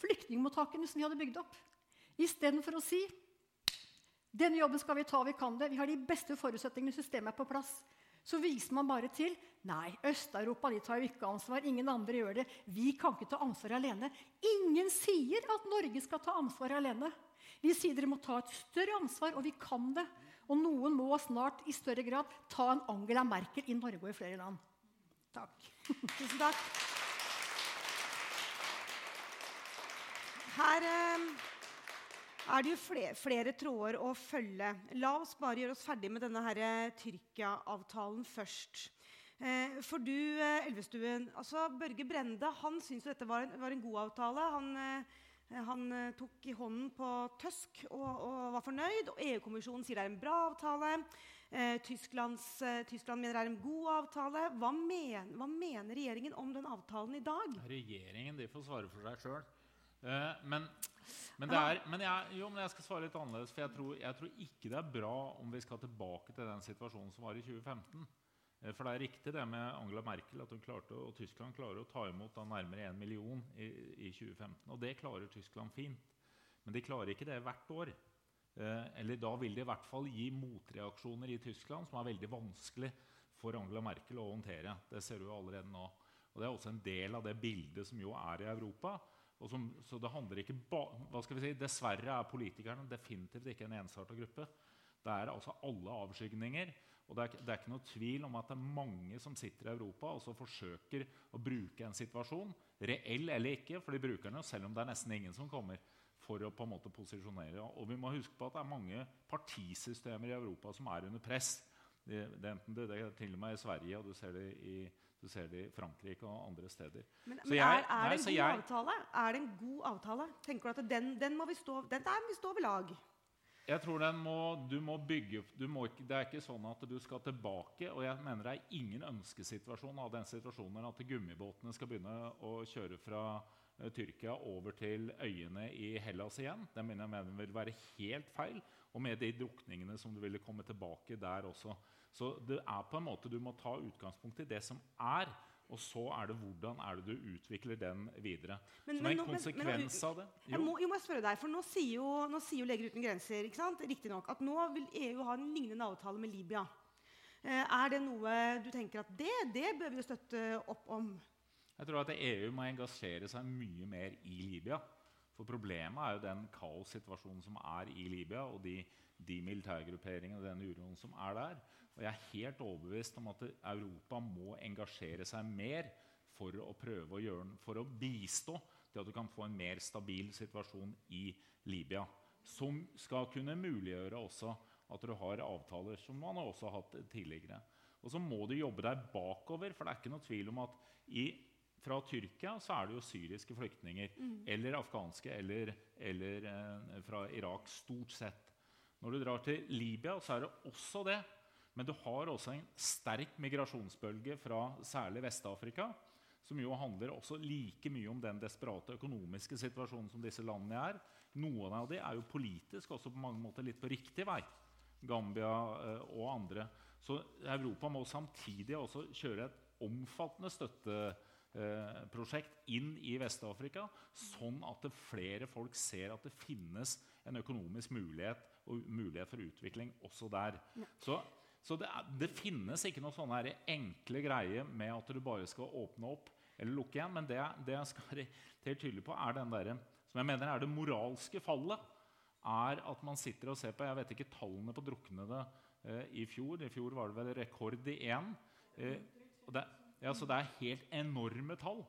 flyktningmottakene som vi hadde bygd opp. Istedenfor å si denne jobben skal vi ta, vi kan det. Vi har de beste forutsetningene, systemet er på plass. Så viser man bare til nei, Øst-Europa de tar jo ikke ansvar. Ingen andre gjør det. Vi kan ikke ta ansvar alene. Ingen sier at Norge skal ta ansvar alene. Vi sier dere må ta et større ansvar, og vi kan det. Og noen må snart i større grad ta en Angela Merkel i Norge og i flere land. Takk. Tusen takk. Her eh, er det jo flere, flere, tråder å følge. La oss bare gjøre oss ferdig med denne eh, Tyrkia-avtalen først. Eh, for du, Elvestuen, altså Børge Brende han syntes dette var en, var en, god avtale. Han, han tok i hånden på Tøsk og, og var fornøyd. og EU-kommisjonen sier det er en bra avtale. Tyskland mener det er en god avtale. Hva, men, hva mener regjeringen om den avtalen i dag? Regjeringen de får svare for seg sjøl. Uh, men, men, er, men, jeg, jo, men, jeg, skal svare litt annerledes. For jeg tror, jeg tror, ikke det er bra om vi skal tilbake til den situasjonen som var i 2015. Uh, eh, for det er riktig det med Angela Merkel at hun klarte, og Tyskland klarer å ta imot da, nærmere 1 million i, i, 2015. Og det klarer Tyskland fint. Men de klarer ikke det hvert år. Eh, eller da vil det i hvert fall gi motreaksjoner i Tyskland som er veldig vanskelig for Angela Merkel å håndtere. Det ser du allerede nå. Og Det er også en del av det bildet som jo er i Europa. Som, så det handler ikke ba, hva skal vi si, Dessverre er politikerne definitivt ikke en ensarta gruppe. Det er altså alle avskygninger. Og det er, det er, ikke noe tvil om at det er mange som sitter i Europa og så forsøker å bruke en situasjon, reell eller ikke, for de bruker den jo selv om det er nesten ingen som kommer for å på en måte posisjonere. Og vi må huske på at det er mange partisystemer i Europa som er under press. Det, det, det, det er til og med i Sverige, og du ser det i, ser det i Frankrike og andre steder. Men, men jeg, er, er, det god jeg? Er det en god avtale? Tenker du at den, den må vi stå, den der må vi stå ved lag? Jeg tror den må, du må bygge du må Det er ikke sånn at du skal tilbake. Og jeg mener det er ingen ønskesituasjon av den situasjonen at gummibåtene skal begynne å kjøre fra Tyrkia over til øyene i Hellas igjen. Det mener jeg vil være helt feil. Og med de drukningene som du ville komme tilbake der også. Så det er på en måte du må ta utgangspunkt i det som er. Og så er det hvordan er det du utvikler den videre. Men, Som en konsekvens av det. Jo. Jeg må, jeg må spørre deg, for Nå sier jo, nå sier jo Leger uten grenser ikke sant? Riktig nok, at nå vil EU ha en lignende avtale med Libya. Eh, er det noe du tenker at det, det bør vi jo støtte opp om? Jeg tror at EU må engasjere seg mye mer i Libya. For problemet er jo den kaossituasjonen som er i Libya, og de, de militærgrupperingene og den uroen som er der. Og jeg er helt overbevist om at Europa må engasjere seg mer for å prøve å gjøre, for å bistå til at du kan få en mer stabil situasjon i Libya. Som skal kunne muliggjøre også at du har avtaler som man også har hatt tidligere. Og så må du jobbe deg bakover, for det er ikke noe tvil om at i, fra Tyrkia så er det jo syriske flyktninger. Mm. Eller afghanske, eller, eller eh, fra Irak, stort sett. Når du drar til Libya, så er det også det. Men du har også en sterk migrasjonsbølge fra særlig Vest-Afrika, som jo handler også like mye om den desperate økonomiske situasjonen som disse landene er. Noen av dem er jo politisk også på mange måter litt på riktig vei. Gambia eh, og andre. Så Europa må samtidig også kjøre et omfattende støtteprosjekt eh, inn i Vest-Afrika, sånn at flere folk ser at det finnes en økonomisk mulighet og mulighet for utvikling også der. Ja. Så så det, er, det, finnes ikke noe sånn enkle greie med at du bare skal åpne opp eller lukke igjen. Men det, det jeg skal være helt tydelig på, er den der, som jeg mener er det moralske fallet. er at man sitter og ser på Jeg vet ikke tallene på druknede eh, i fjor. I fjor var det vel rekord i én. Eh, og det, ja, så det er helt enorme tall.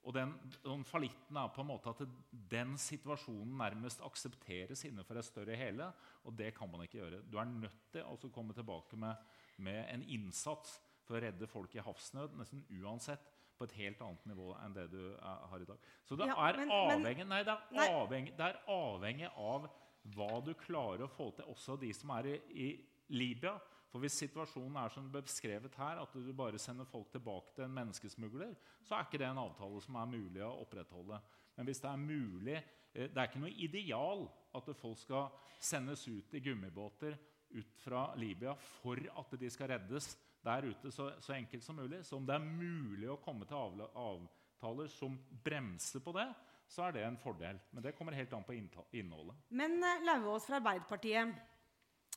Og den, den fallitten er på en måte at den situasjonen nærmest aksepteres innenfor et større hele. Og det kan man ikke gjøre. Du er nødt til å komme tilbake med, med, en innsats for å redde folk i havsnød, nesten uansett på et helt annet nivå enn det du er, har i dag. Så det, ja, er, men, avhengig, nei, det, er. Avhengig, det er avhengig av hva du klarer å få til, også de som er i, i Libya. For Hvis situasjonen er som beskrevet her, at du bare sender folk tilbake til en menneskesmugler, så er ikke det en avtale som er mulig å opprettholde. Men hvis det er mulig eh, Det er ikke noe ideal at folk skal sendes ut i gummibåter ut fra Libya for at de skal reddes der ute så, så enkelt som mulig. Så om det er mulig å komme til avtaler som bremser på det, så er det en fordel. Men det kommer helt an på innholdet. Men uh, Lauvås fra Arbeiderpartiet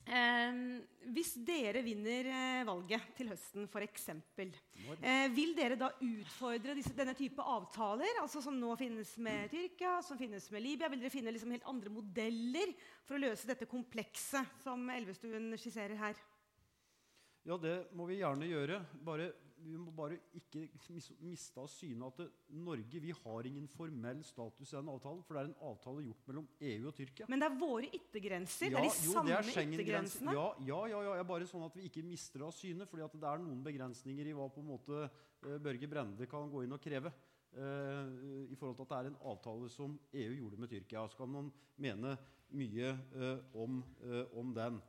Eh, hvis dere vinner eh, valget til høsten, f.eks., eh, vil dere da utfordre disse, denne type avtaler, altså som nå finnes med Tyrkia, som finnes med Libya? Vil dere finne liksom helt andre modeller for å løse dette komplekset som Elvestuen skisserer her? Ja, det må vi gjerne gjøre. Bare vi må bare ikke miste av syne at det, Norge vi har ingen formell status i den avtalen. For det er en avtale gjort mellom EU og Tyrkia. Men det er våre yttergrenser? Ja, det er de jo, samme er yttergrensene? Ja, ja, ja, ja, ja, bare sånn at vi ikke mister av syne. fordi det er noen begrensninger i hva på en måte uh, Børge Brende kan gå inn og kreve. Uh, I forhold til at det er en avtale som EU gjorde med Tyrkia. Så kan man mene mye uh, om, om den.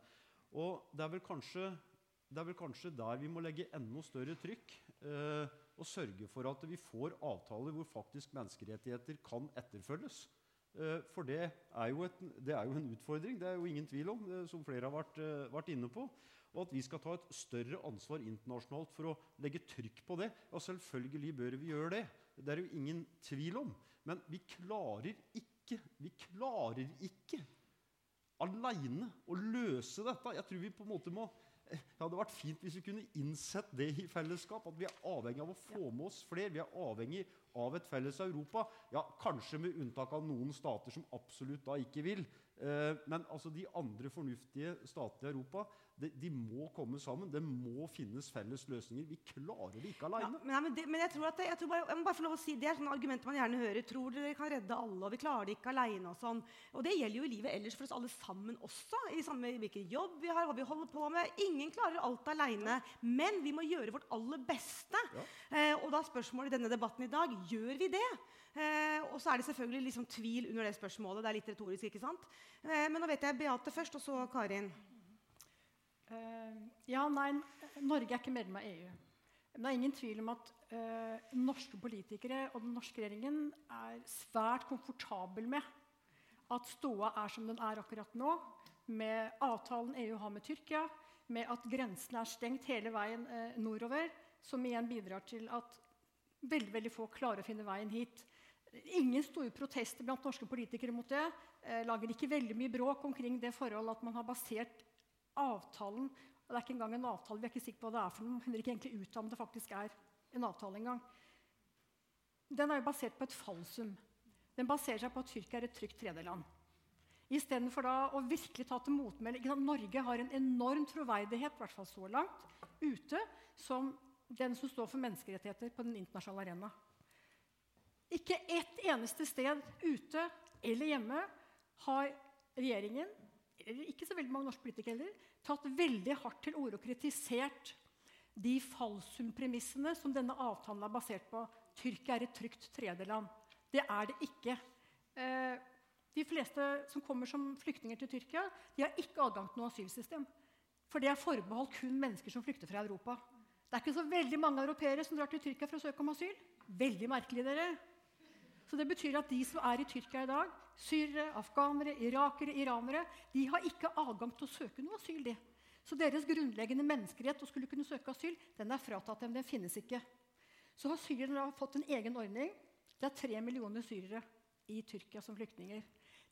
Og det er vel kanskje det er vel kanskje der vi må legge enda større trykk eh, og sørge for at vi får avtaler hvor faktisk menneskerettigheter kan etterfølges. Eh, for det er, et, det er, jo en utfordring, det er jo ingen tvil om, eh, som flere har vært, eh, vært, inne på. Og at vi skal ta et større ansvar internasjonalt for å legge trykk på det. Ja, selvfølgelig bør vi gjøre det. Det er jo ingen tvil om. Men vi klarer ikke, vi klarer ikke aleine å løse dette. Jeg tror vi på en måte må det hadde vært fint hvis vi kunne innsett det i fellesskap. At vi er avhengig av å få med oss flere. Vi er avhengig av et felles Europa. Ja, Kanskje med unntak av noen stater som absolutt da ikke vil. Eh, men altså de andre fornuftige statene i Europa de, de, må komme sammen. Det må finnes felles løsninger. Vi klarer det ikke alene. Ja, men, men, jeg tror at jeg, tror bare, jeg må bare få lov å si, det er sånne argumenter man gjerne hører. Tror dere kan redde alle, og vi klarer det ikke alene. Og sånn. Og det gjelder jo i livet ellers for oss alle sammen også. I samme hvilken jobb vi har, hva vi holder på med. Ingen klarer alt alene. Men vi må gjøre vårt aller beste. Ja. Eh, og da spørsmålet i denne debatten i dag gjør vi det. Eh, og så er det selvfølgelig liksom tvil under det spørsmålet. Det er litt retorisk. ikke sant? Eh, men nå vet jeg Beate først, og så Karin. Uh, ja, nei, Norge er ikke medlem av EU. Men det er ingen tvil om at uh, norske politikere og den norske regjeringen er svært komfortabel med at ståa er som den er akkurat nå, med avtalen EU har med Tyrkia, med at grensen er stengt hele veien uh, nordover, som igjen bidrar til at veldig, veldig få klarer å finne veien hit. Ingen store protester blant norske politikere mot det. lager ikke veldig mye bråk omkring det forhold at man har basert avtalen og Det er ikke engang en avtale. Vi er ikke sikre på hva det er for noe. er ikke egentlig ut om det faktisk er en avtale engang. Den er jo basert på et falsum. Den baserer seg på at Tyrkia er et trygt tredjeland. Istedenfor å virkelig ta til motmæle Norge har en enorm troverdighet, i hvert fall så langt, ute som den som står for menneskerettigheter på den internasjonale arena. Ikke ett eneste sted ute eller hjemme har regjeringen eller ikke så veldig mange norske politikere heller, tatt veldig hardt til orde og kritisert de falsumpremissene som denne avtalen er basert på. Tyrkia er et trygt tredjeland. Det er det ikke. Eh, de fleste som kommer som flyktninger til Tyrkia, de har ikke adgang til noe asylsystem. For det er forbeholdt kun mennesker som flykter fra Europa. Det er ikke så veldig mange europeere som drar til Tyrkia for å søke om asyl. Veldig merkelig, dere. Så det betyr at de som er i Tyrkia i dag, syrere, afghanere, irakere, iranere, de har ikke adgang til å søke noe asyl. De. Så deres grunnleggende menneskerett å skulle kunne søke asyl, den er fratatt dem. Den finnes ikke. Så har syrerne fått en egen ordning. Det er tre millioner syrere i Tyrkia som flyktninger.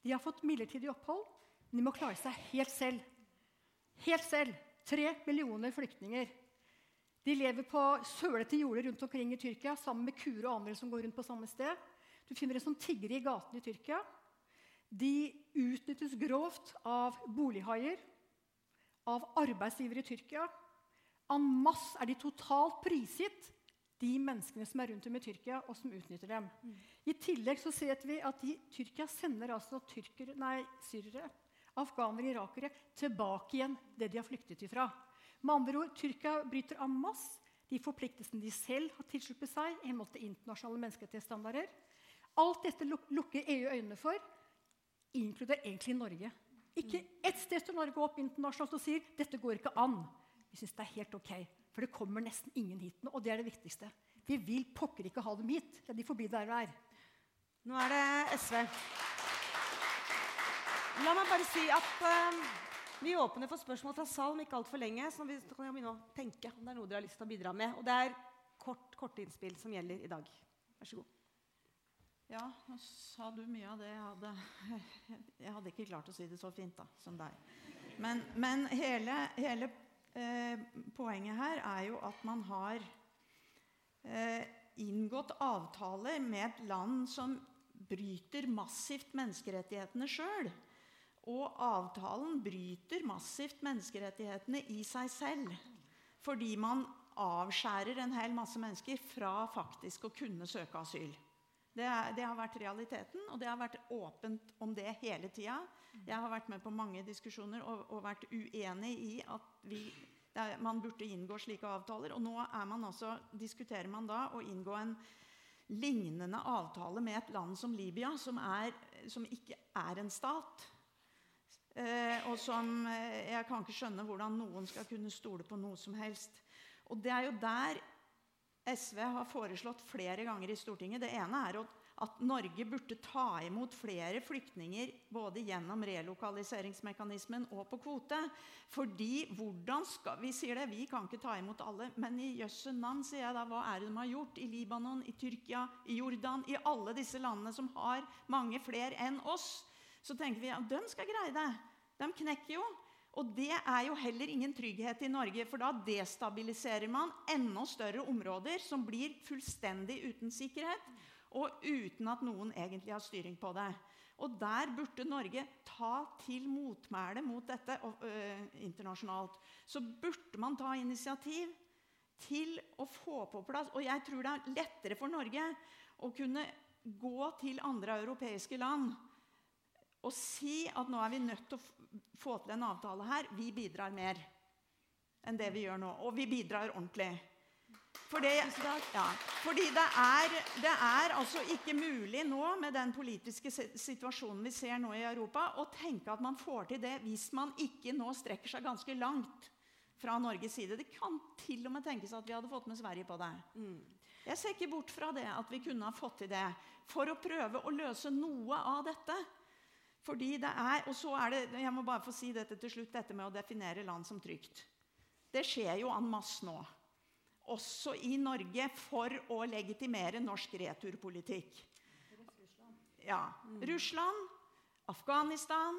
De har fått midlertidig opphold, men de må klare seg helt selv. Helt selv. Tre millioner flyktninger. De lever på sølete jorder rundt omkring i Tyrkia sammen med kuer og andre som går rundt på samme sted. Du finner det som tiggere i gatene i Tyrkia. De utnyttes grovt av bolighaier, av arbeidsgivere i Tyrkia. En masse er de totalt prisgitt, de menneskene som er rundt dem i Tyrkia, og som utnytter dem. Mm. I tillegg så ser vi at de, Tyrkia sender altså tyrker, nei, syrere, afghanere, irakere tilbake igjen det de har flyktet ifra. Med andre ord, Tyrkia bryter en masse de forpliktelsene de selv har tilsluttet seg i henhold til internasjonale menneskerettighetsstandarder. Alt dette lukker EU øynene for, inkludert egentlig Norge. Ikke ett sted står Norge opp internasjonalt og sier dette går ikke an. Vi syns det er helt ok, for det kommer nesten ingen hit nå. Og det er det viktigste. Vi vil pokker ikke ha dem hit. Ja, de får bli der de er. Nå er det SV. La meg bare si at uh, vi åpner for spørsmål fra salen ikke altfor lenge. Så vi kan begynne å tenke om det er noe dere har lyst til å bidra med. Og det er kort, korte innspill som gjelder i dag. Vær så god. Ja, nå sa du mye av det jeg hadde Jeg hadde ikke klart å si det så fint da, som deg. Men, men hele, hele eh, poenget her er jo at man har eh, inngått avtaler med et land som bryter massivt menneskerettighetene sjøl. Og avtalen bryter massivt menneskerettighetene i seg selv. Fordi man avskjærer en hel masse mennesker fra faktisk å kunne søke asyl. Det, det, har vært realiteten, og det har vært åpent om det hele tida. Jeg har vært med på mange diskusjoner og, og vært uenig i at vi, er, man burde inngå slike avtaler. Og nå man også, diskuterer man da å inngå en lignende avtale med et land som Libya, som, er, som ikke er en stat. Eh, og som eh, Jeg kan ikke skjønne hvordan noen skal kunne stole på noe som helst. Og det er jo der SV har foreslått flere ganger i Stortinget. Det ene er at Norge burde ta imot flere flyktninger både gjennom relokaliseringsmekanismen og på kvote. Fordi hvordan skal Vi sier det, vi kan ikke ta imot alle. Men i jøsse navn sier jeg da, hva er det de har gjort i Libanon, i Tyrkia, i Jordan, i alle disse landene som har mange flere enn oss? Så tenker vi at de skal greie det. De knekker jo. Og det er jo heller ingen trygghet i Norge, for da destabiliserer man enda større områder som blir fullstendig uten sikkerhet, og uten at noen egentlig har styring på det. Og der burde Norge ta til motmæle mot dette øh, internasjonalt. Så burde man ta initiativ til å få på plass Og jeg tror det er lettere for Norge å kunne gå til andre europeiske land og si at nå er vi nødt til å få til en avtale her. Vi bidrar mer enn det vi gjør nå. Og vi bidrar ordentlig. Fordi, ja, fordi det, er, det er altså ikke mulig nå, med den politiske situasjonen vi ser nå i Europa, å tenke at man får til det hvis man ikke nå strekker seg ganske langt fra Norges side. Det kan til og med tenkes at vi hadde fått med Sverige på det. Mm. Jeg ser ikke bort fra det at vi kunne ha fått til det for å prøve å løse noe av dette. Fordi det er, og så er det, Jeg må bare få si dette til slutt, dette med å definere land som trygt. Det skjer jo en masse nå. Også i Norge for å legitimere norsk returpolitikk. Ja. Russland, Afghanistan,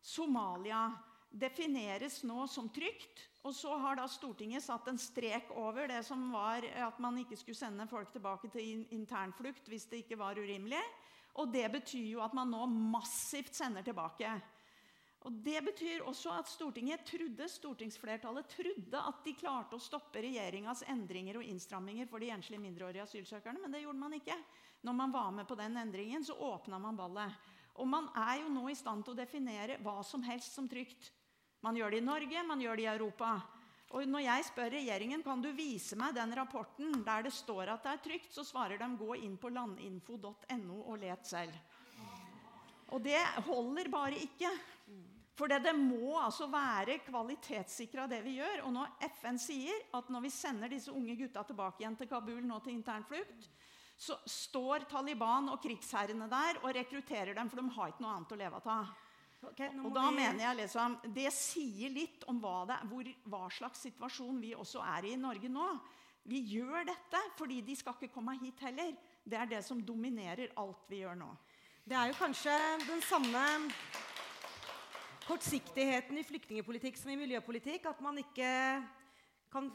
Somalia defineres nå som trygt. Og så har da Stortinget satt en strek over det som var at man ikke skulle sende folk tilbake til internflukt hvis det ikke var urimelig. Og det betyr jo at man nå massivt sender tilbake. Og Det betyr også at Stortinget trodde, stortingsflertallet trodde at de klarte å stoppe regjeringas endringer og innstramminger for de enslige mindreårige asylsøkerne, men det gjorde man ikke. Når man var med på den endringen, så åpna man ballet. Og man er jo nå i stand til å definere hva som helst som trygt. Man gjør det i Norge, man gjør det i Europa. Og når jeg spør regjeringen kan du vise meg den rapporten der det står at det er trygt, så svarer de gå inn på landinfo.no og let selv. Og det holder bare ikke. For det, må altså være kvalitetssikra, det vi gjør. Og når FN sier at når vi sender disse unge gutta tilbake igjen til Kabul nå til internflukt, så står Taliban og krigsherrene der og rekrutterer dem, for de har ikke noe annet å leve av. Okay, og da vi... mener jeg liksom, Det sier litt om hva, det, hvor, hva, slags situasjon vi også er i i Norge nå. Vi gjør dette fordi de skal ikke komme hit heller. Det er det som dominerer alt vi gjør nå. Det er jo kanskje den samme kortsiktigheten i flyktningpolitikk som i miljøpolitikk. At man ikke kan,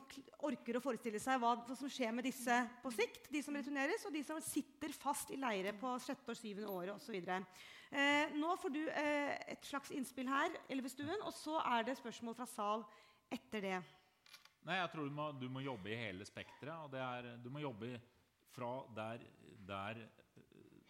orker å forestille seg hva, som skjer med disse på sikt. De som returneres, og de som sitter fast i leire på sjette og syvende året osv. Eh, nå får du eh, et slags innspill her, Elvestuen, og så er det spørsmål fra sal etter det. Nei, jeg tror du må, du må jobbe i hele spekteret. Du må jobbe fra der, der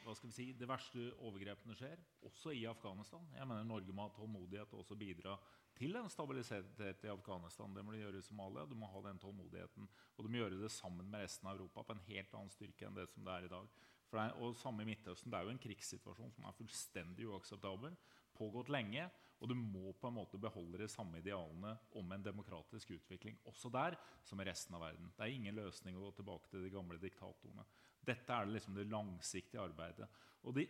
hva skal vi si, de verste overgrepene skjer, også i Afghanistan. Jeg mener Norge må ha tålmodighet og også bidra til en stabilitet i Afghanistan. Det må de gjøre i Somalia. Du må ha den tålmodigheten. Og du må gjøre det sammen med resten av Europa på en helt annen styrke enn det som det er i dag. For det er, og samme i Midtøsten. Det er jo en krigssituasjon som er fullstendig uakseptabel. Pågått lenge. Og du må på en måte beholde de samme idealene om en demokratisk utvikling også der som i resten av verden. Det er ingen løsning å gå tilbake til de gamle diktatorene. Dette er liksom det langsiktige arbeidet. Og, de,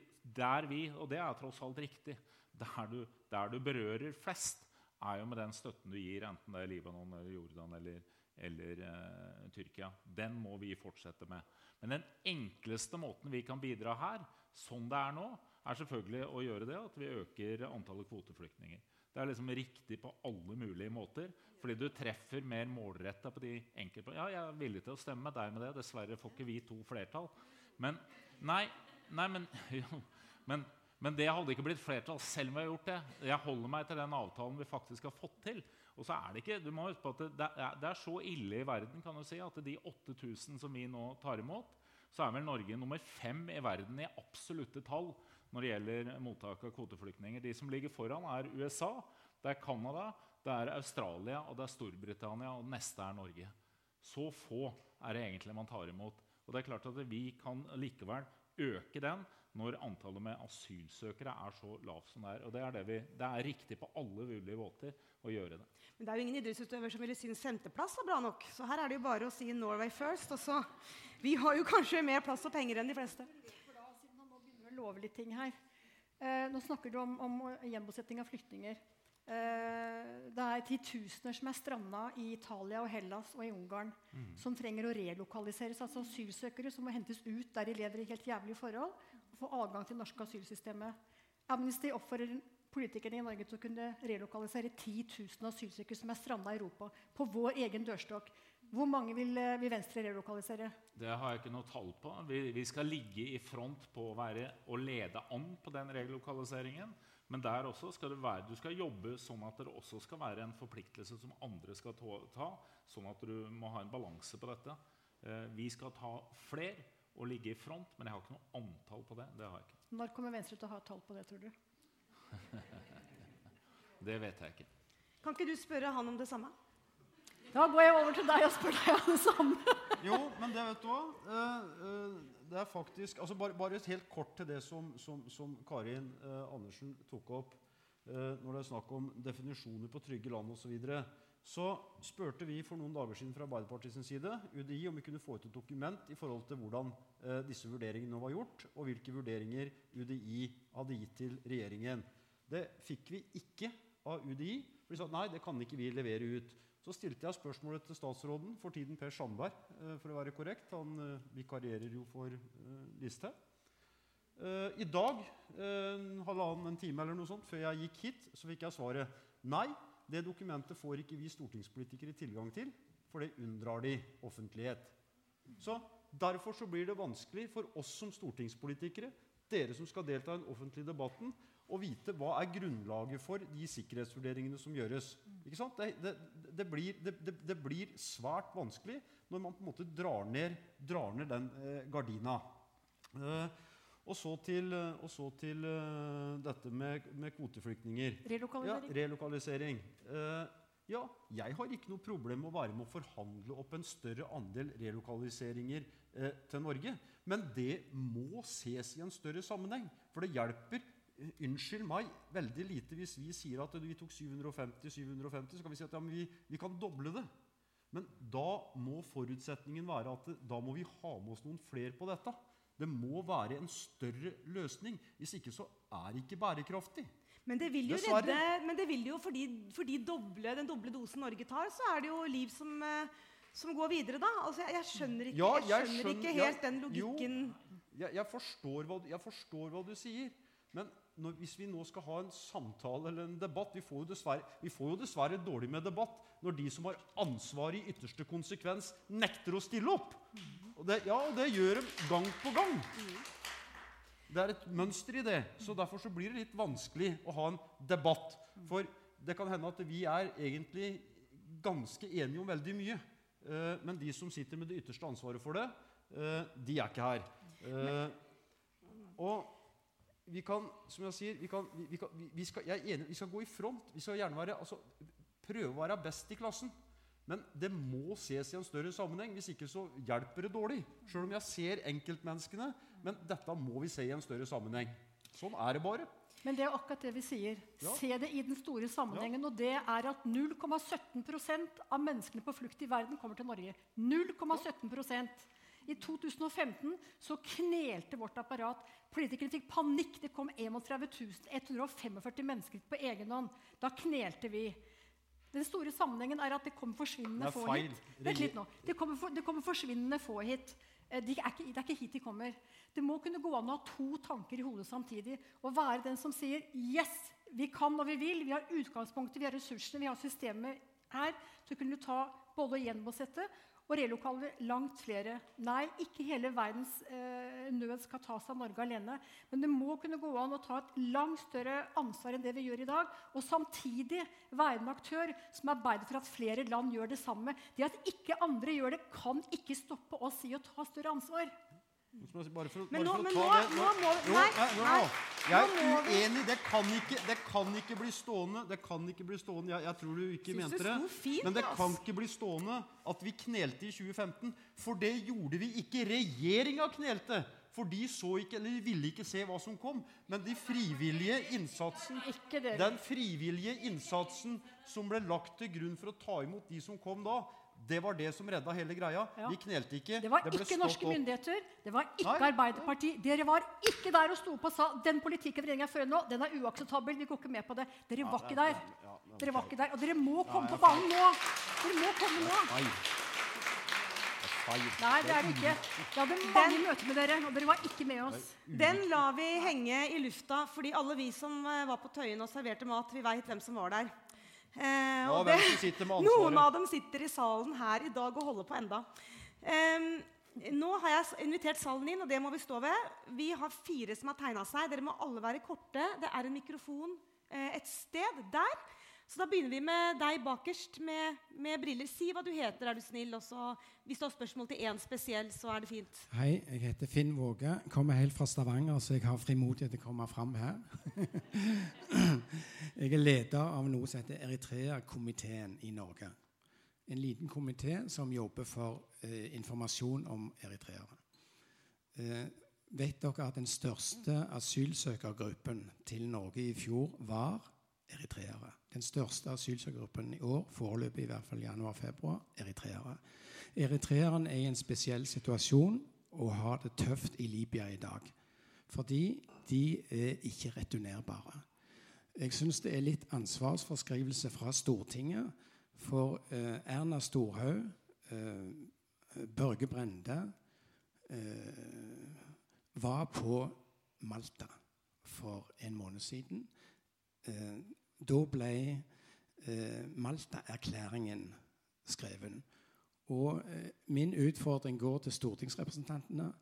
vi, og det er tross alt riktig. Der du, der du, berører flest, er jo med den støtten du gir, enten det er Libanon, eller Jordan eller, eller eh, Tyrkia. Den må vi fortsette med. Men den enkleste måten vi kan bidra her, sånn det er nå, er selvfølgelig å gjøre det at vi øker antallet kvoteflyktninger. Det er liksom riktig på alle mulige måter, fordi du treffer mer målretta på de enkelte Ja, jeg er villig til å stemme deg med det. Dessverre får ikke vi to flertall. Men Nei, nei men, jo, men, men det hadde ikke blitt flertall selv om vi har gjort det. Jeg holder meg til den avtalen vi faktisk har fått til. Og så er det ikke, du må huske på at det, er, det, er, så ille i verden kan du si, at de 8000 som vi nå tar imot, så er vel Norge nummer fem i verden i absolutte tall når det gjelder mottak av kvoteflyktninger. De som ligger foran, er USA, det er Canada, det er Australia og det er Storbritannia. Og det neste er Norge. Så få er det egentlig man tar imot. Og det er klart at Vi kan likevel øke den når antallet med asylsøkere er så lavt som det er. Og det er, det vi, det er riktig på alle mulige måter å gjøre det. Men det er jo ingen idrettsutøver som ville synes femteplass var bra nok. Så her er det jo bare å si 'Norway first'. Og så, vi har jo kanskje mer plass og penger enn de fleste. Da, siden han nå begynner å love litt ting her. Eh, nå snakker du om, om gjenbosetting av flyktninger. Eh, det er titusener som er stranda i Italia og Hellas og i Ungarn, mm. som trenger å relokaliseres. Altså asylsøkere som må hentes ut der de lever i helt jævlige forhold, og få adgang til det norske asylsystemet. Amnesty oppfordrer politikerne i Norge til å kunne relokalisere 10 000 asylsøkere som er stranda i Europa, på vår egen dørstokk. Hvor mange vil, eh, vil Venstre relokalisere? Det har jeg ikke noe tall på. Vi, vi skal ligge i front på å være, og lede an på den relokaliseringen. Men der også skal du, være, du skal jobbe sånn at det også skal være en forpliktelse som andre skal ta, sånn at du må ha en balanse på dette. Eh, vi skal ta flere og ligge i front, men jeg har ikke noe antall på det. Det har jeg ikke. Når kommer Venstre til å ha tall på det, tror du? Det vet jeg ikke. Kan ikke du spørre han om det samme? Da går jeg over til deg og spør deg om det samme. Jo, men det vet du hva. Det er faktisk altså bare, bare helt kort til det som, som, som Karin eh, Andersen tok opp eh, når det er snakk om definisjoner på trygge land osv. Så, videre. så spurte vi for noen dager siden fra Arbeiderpartiets side UDI om vi kunne få ut et dokument i forhold til hvordan eh, disse vurderingene var gjort, og hvilke vurderinger UDI hadde gitt til regjeringen. Det fikk vi ikke av UDI. For de sa nei, det kan ikke vi levere ut. Så stilte jeg spørsmålet til statsråden, for tiden Per Sandberg, eh, for å være korrekt. Han eh, vikarierer jo for eh, Listhaug. I dag, en halvannen en time eller noe sånt, før jeg gikk hit, så fikk jeg svaret nei, det dokumentet får ikke vi stortingspolitikere tilgang til, for det unndrar de offentlighet. Så Derfor så blir det vanskelig for oss som stortingspolitikere, dere som skal delta i den offentlige debatten, å vite hva er grunnlaget for de sikkerhetsvurderingene som gjøres. Det, det, det, blir, det, blir, svært vanskelig når man på en måte drar ned, drar ned den eh, gardina. Eh, og så til, og så til uh, dette med, med, kvoteflyktninger. Relokalisering. Ja, relokalisering. Uh, ja, jeg har ikke noe problem med å være med å forhandle opp en større andel relokaliseringer uh, til Norge. Men det må ses i en større sammenheng. For det hjelper Unnskyld meg veldig lite hvis vi sier at vi tok 750, 750, så kan vi si at ja, vi, vi, kan doble det. Men da må forutsetningen være at det, da må vi ha med oss noen flere på dette. Det må være en større løsning. Hvis ikke så er det ikke bærekraftig. Men det vil jo redde, men det vil jo fordi, fordi doble, den doble dosen Norge tar, så er det jo liv som, eh, som går videre, da. Altså, jeg, jeg, skjønner ikke, ja, jeg skjønner skjønner, ikke helt ja, den logikken. Jo, jeg, jeg, forstår hva, jeg forstår hva du sier. Men når, hvis vi nå skal ha en samtale eller en debatt vi får, vi får, jo dessverre dårlig med debatt når de som har ansvaret i ytterste konsekvens, nekter å stille opp. Og det, ja, det gjør de gang på gang. Det er et mønster i det. så Derfor så blir det litt vanskelig å ha en debatt. For det kan hende at vi er egentlig ganske enige om veldig mye. Eh, men de som sitter med det ytterste ansvaret for det, eh, de er ikke her. Eh, og vi kan, som jeg sier, vi, kan, vi, kan, vi, skal, jeg er enig, vi skal gå i front. Vi skal gjerne være, altså, prøve å være best i klassen. Men det må ses i en større sammenheng. Hvis ikke så hjelper det dårlig. Selv om jeg ser enkeltmenneskene. Men dette må vi se i en større sammenheng. Sånn er det bare. Men det er akkurat det vi sier. Ja. Se det i den store sammenhengen. Ja. Og det er at 0,17% av menneskene på flukt i verden kommer til Norge. 0,17 i 2015 så knelte vårt apparat. Politikerne fikk panikk. Det kom 31 145 mennesker på egen hånd. Da knelte vi. Den store sammenhengen er at det kommer forsvinnende få hit. Vent litt nå. Det kommer, for, det kommer forsvinnende få hit. Eh, de er ikke, det er ikke hit de kommer. Det må kunne gå an å ha to tanker i hodet samtidig. Og være den som sier 'yes, vi kan og vi vil'. Vi har utgangspunktet, vi har ressursene, vi har systemet her Så kunne du ta både å gjenbosette og relokaler langt flere. Nei, ikke hele verdens eh, nød skal tas av Norge alene. Men det må kunne gå an å ta et langt større ansvar enn det vi gjør i dag. Og samtidig være en aktør som arbeider for at flere land gjør det samme. Det at ikke andre gjør det, kan ikke stoppe oss i å ta større ansvar. Bare for, men nå, for å ta nå, det nå, må, nei, nei, nei, Jeg er uenig. Det kan, ikke, det kan ikke bli stående. Det kan ikke bli stående. Jeg, jeg tror du ikke Synes mente det. Fint, men det kan ikke bli stående at vi knelte i 2015. For det gjorde vi ikke. Regjeringa knelte. For de så ikke, eller de ville ikke se hva som kom. Men de frivillige innsatsen, den frivillige innsatsen som ble lagt til grunn for å ta imot de som kom da, det var det som redda hele greia. Ja. Vi knelte ikke. Det var det ikke norske opp. myndigheter. Det var ikke Nei. Arbeiderpartiet. Dere var ikke der og sto på og sa den politikken regjeringa fører nå, den er uakseptabel. Vi går ikke med på det. Dere ja, var ikke der. Ja, dere var ikke der. Og dere må komme på banen nå. Dere må komme nå. feil. Nei, det er det ikke. Vi hadde mange møter med dere, og dere var ikke med oss. Den lar vi henge i lufta, fordi alle vi som eh, var på Tøyen og serverte mat, vi veit hvem som var der. Eh, og det, noen av dem sitter i salen her i dag og holder på enda. Eh, nå har jeg invitert salen inn, og det må vi stå ved. Vi har fire som har tegna seg. Dere må alle være korte. Det er en mikrofon eh, et sted der. Så da begynner vi med deg bakerst med, med briller. Si hva du heter, er du snill. Og hvis du har spørsmål til én spesiell, så er det fint. Hei, jeg heter Finn Våge. Kommer helt fra Stavanger, så jeg har frimodighet til å komme fram her. jeg er leder av noe som heter Eritrea-komiteen i Norge. En liten komité som jobber for eh, informasjon om eritreere. Eh, vet dere at den største asylsøkergruppen til Norge i fjor var eritreere? Den største asylsøkergruppen i år, foreløpig i hvert fall januar-februar, eritreere. Eritreerne er i en spesiell situasjon og har det tøft i Libya i dag. Fordi de er ikke returnerbare. Jeg syns det er litt ansvarsforskrivelse fra Stortinget. For eh, Erna Storhaug, eh, Børge Brende eh, var på Malta for en måned siden. Eh, da ble eh, Malta-erklæringen skreven. Og eh, min utfordring går til stortingsrepresentantene.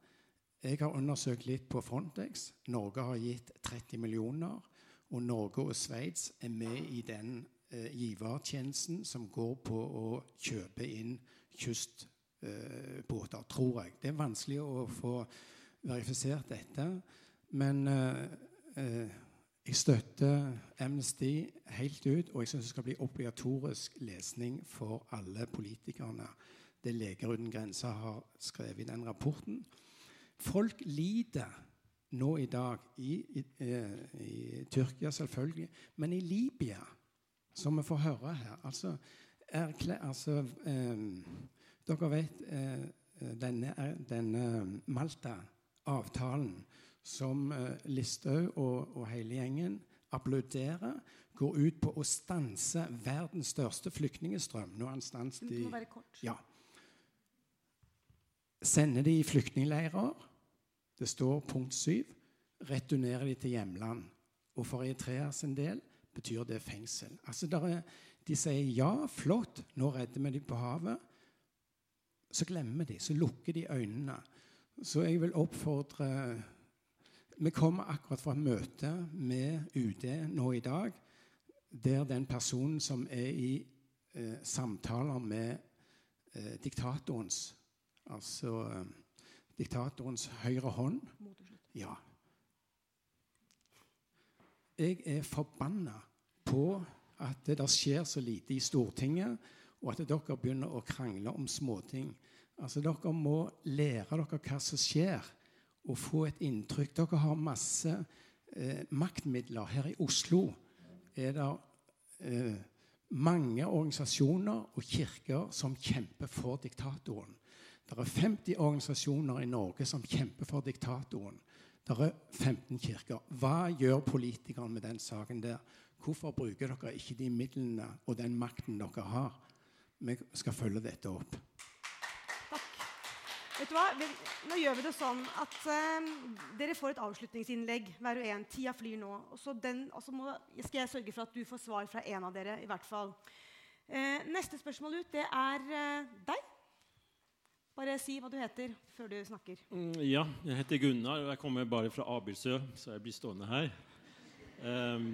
Jeg har undersøkt litt på Frontex. Norge har gitt 30 millioner. Og Norge og Sveits er med i den eh, givertjenesten som går på å kjøpe inn kystbåter, tror jeg. Det er vanskelig å få verifisert dette. Men eh, eh, jeg støtter Amnesty helt ut, og jeg syns det skal bli obligatorisk lesning for alle politikerne. Det Leger uten grenser har skrevet i den rapporten. Folk lider nå i dag i, i, eh, i Tyrkia, selvfølgelig, men i Libya, som vi får høre her altså, er, altså eh, Dere vet eh, denne, denne Malta-avtalen som eh, Listhaug og, og hele gjengen applauderer, går ut på å stanse verdens største flyktningstrøm. Nå er han stanset i ja. Sender de i flyktningleirer. Det står punkt 7. Returnerer de til hjemland. Og for Eritrea sin del betyr det fengsel. Altså er, De sier ja, flott, nå redder vi dem på havet. Så glemmer de, så lukker de øynene. Så jeg vil oppfordre Vi kommer akkurat fra et møte med UD nå i dag, der den personen som er i eh, samtaler med eh, diktatorens Altså eh, diktatorens høyre hånd. Ja. Jeg er forbanna på at det der skjer så lite i Stortinget, og at dere begynner å krangle om småting. Altså, Dere må lære dere hva som skjer, og få et inntrykk. Dere har masse eh, maktmidler. Her i Oslo er det eh, mange organisasjoner og kirker som kjemper for diktatoren. Det er 50 organisasjoner i Norge som kjemper for diktatoren. Det er 15 kirker. Hva gjør politikerne med den saken der? Hvorfor bruker dere ikke de midlene og den makten dere har? Vi skal følge dette opp. Vet du hva? Nå gjør vi det sånn at eh, dere får et avslutningsinnlegg hver og en. Tida flyr nå. Og så må, skal jeg sørge for at du får svar fra en av dere. i hvert fall. Uh, neste spørsmål ut, det er uh, deg. Bare si hva du heter før du snakker. Mm, Ja, jeg heter Gunnar, og jeg kommer bare fra Abildsø, så jeg blir stående her. Ehm,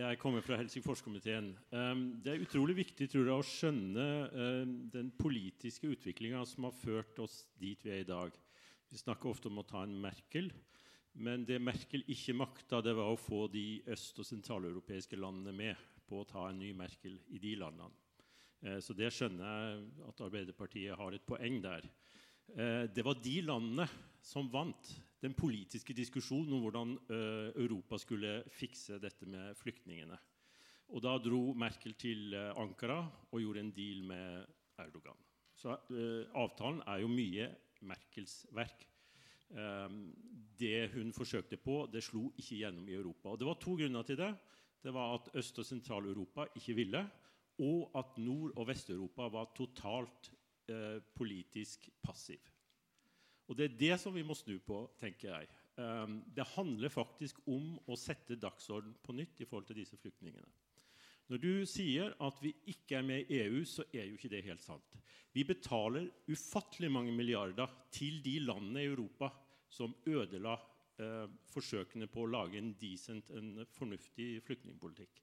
jeg kommer fra Helsingforskomiteen. Um, det er utrolig viktig tror jeg, å skjønne ehm, den politiske utviklinga som har ført oss dit vi er i dag. Vi snakker ofte om å ta en Merkel, men det Merkel ikke makta, det var å få de øst- og sentraleuropeiske landene med på å ta en ny Merkel i de landene. Eh, Så det skjønner jeg at Arbeiderpartiet har et poeng der. Eh, Det var de landene som vant den politiske diskusjonen om hvordan eh, Europa skulle fikse dette med flyktningene. Og da dro Merkel til eh, Ankara og gjorde en deal med Erdogan. Så eh, avtalen er jo mye Merkels verk. Det hun forsøkte på, det slo ikke gjennom i Europa. Og Det var to grunner til det. Det var at Øst- og Sentral-Europa ikke ville, og at Nord- og Vest-Europa var totalt politisk passiv. Og Det er det som vi må snu på, tenker jeg. Um, det handler faktisk om å sette dagsorden på nytt i forhold til disse flyktningene. Når du sier at vi ikke er med i EU, så er jo ikke det helt sant. Vi betaler ufattelig mange milliarder til de landene i Europa som ødela eh, forsøkene på å lage en decent, en fornuftig flyktningpolitikk.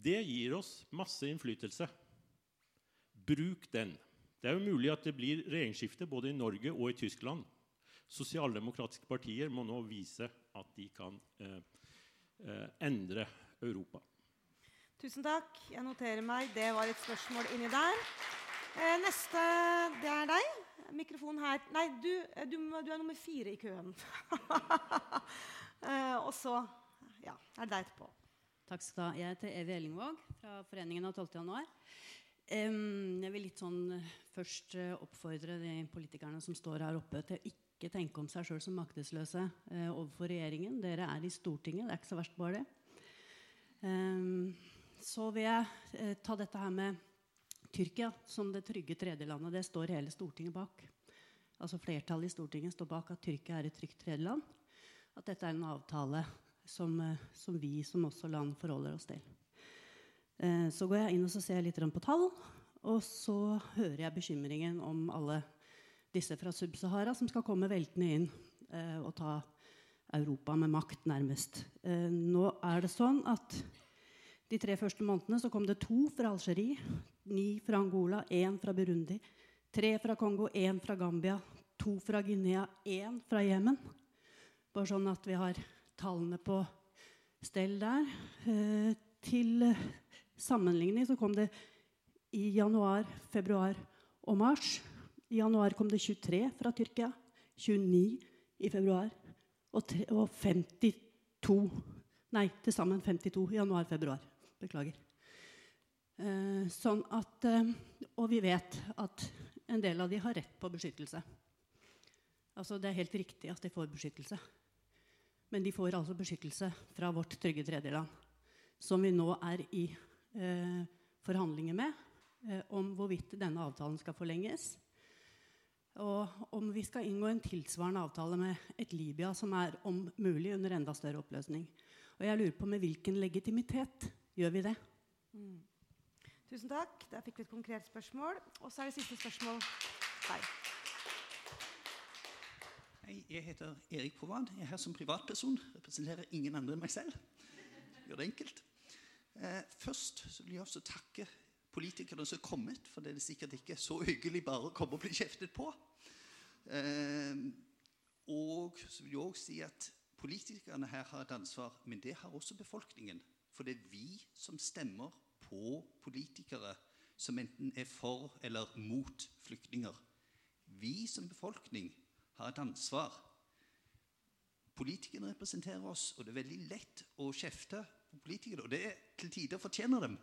Det gir oss masse innflytelse. Bruk den. Det er jo mulig at det blir regjeringsskifte både i Norge og i Tyskland. Sosialdemokratiske partier må nå vise at de kan eh, eh, endre Europa. Tusen takk. Jeg noterer meg. Det var et spørsmål inni der. Eh, neste, det er deg. Mikrofonen her. Nei, du, eh, du, du er nummer fire i køen. eh, og så ja, er det deg etterpå. Takk skal du ha. Jeg heter Evy Ellingvåg fra Foreningen av 12. jeg vil litt sånn først uh, oppfordre de politikerne som står her oppe, til å ikke tenke om seg sjøl som maktesløse uh, overfor regjeringen. Dere er i Stortinget. Det er ikke så verst bare det. Så vil jeg ta dette her med Tyrkia som det trygge tredjelandet. Det står hele Stortinget bak. Altså Flertallet i Stortinget står bak at Tyrkia er et trygt tredjeland. At dette er en avtale som, som vi som også land forholder oss til. Eh, så går jeg inn og ser litt på tall, og så hører jeg bekymringen om alle disse fra Sub-Sahara som skal komme veltende inn eh, og ta Europa med makt, nærmest. Eh, nå er det sånn at de tre første månedene så kom det to fra Algerie, ni fra Angola, én fra Burundi, tre fra Kongo, én fra Gambia, to fra Guinea, én fra Jemen. Bare sånn at vi har tallene på stell der. Til sammenligning så kom det i januar, februar og mars. I januar kom det 23 fra Tyrkia. 29 i februar. Og, tre, og 52 Nei, til sammen 52 i januar-februar. Beklager. Eh, sånn at, eh, og vi vet at en del av de har rett på beskyttelse. Altså, det er helt riktig at de får beskyttelse. Men de får altså beskyttelse fra vårt trygge tredjeland, som vi nå er i eh, forhandlinger med eh, om hvorvidt denne avtalen skal forlenges. Og om vi skal inngå en tilsvarende avtale med et Libya som er om mulig under enda større oppløsning. Og jeg lurer på med hvilken legitimitet gjør vi det? Mm. Tusen takk. Der fikk vi et konkret spørsmål. Og så er det siste spørsmål Hei. Hei, jeg heter Erik Provan. Jeg er her som privatperson. Representerer ingen andre enn meg selv. Gjør det enkelt. Eh, først vil jeg også takke politikerne som er kommet, for det er sikkert ikke så hyggelig bare å komme og bli kjeftet på. Eh, og så vil jeg også si at politikerne her har et ansvar, men det har også befolkningen. For det er vi som stemmer på politikere som enten er for eller mot flyktninger. Vi som befolkning har et ansvar. Politikerne representerer oss, og det er veldig lett å kjefte politikere. Og det er til tider fortjener dem.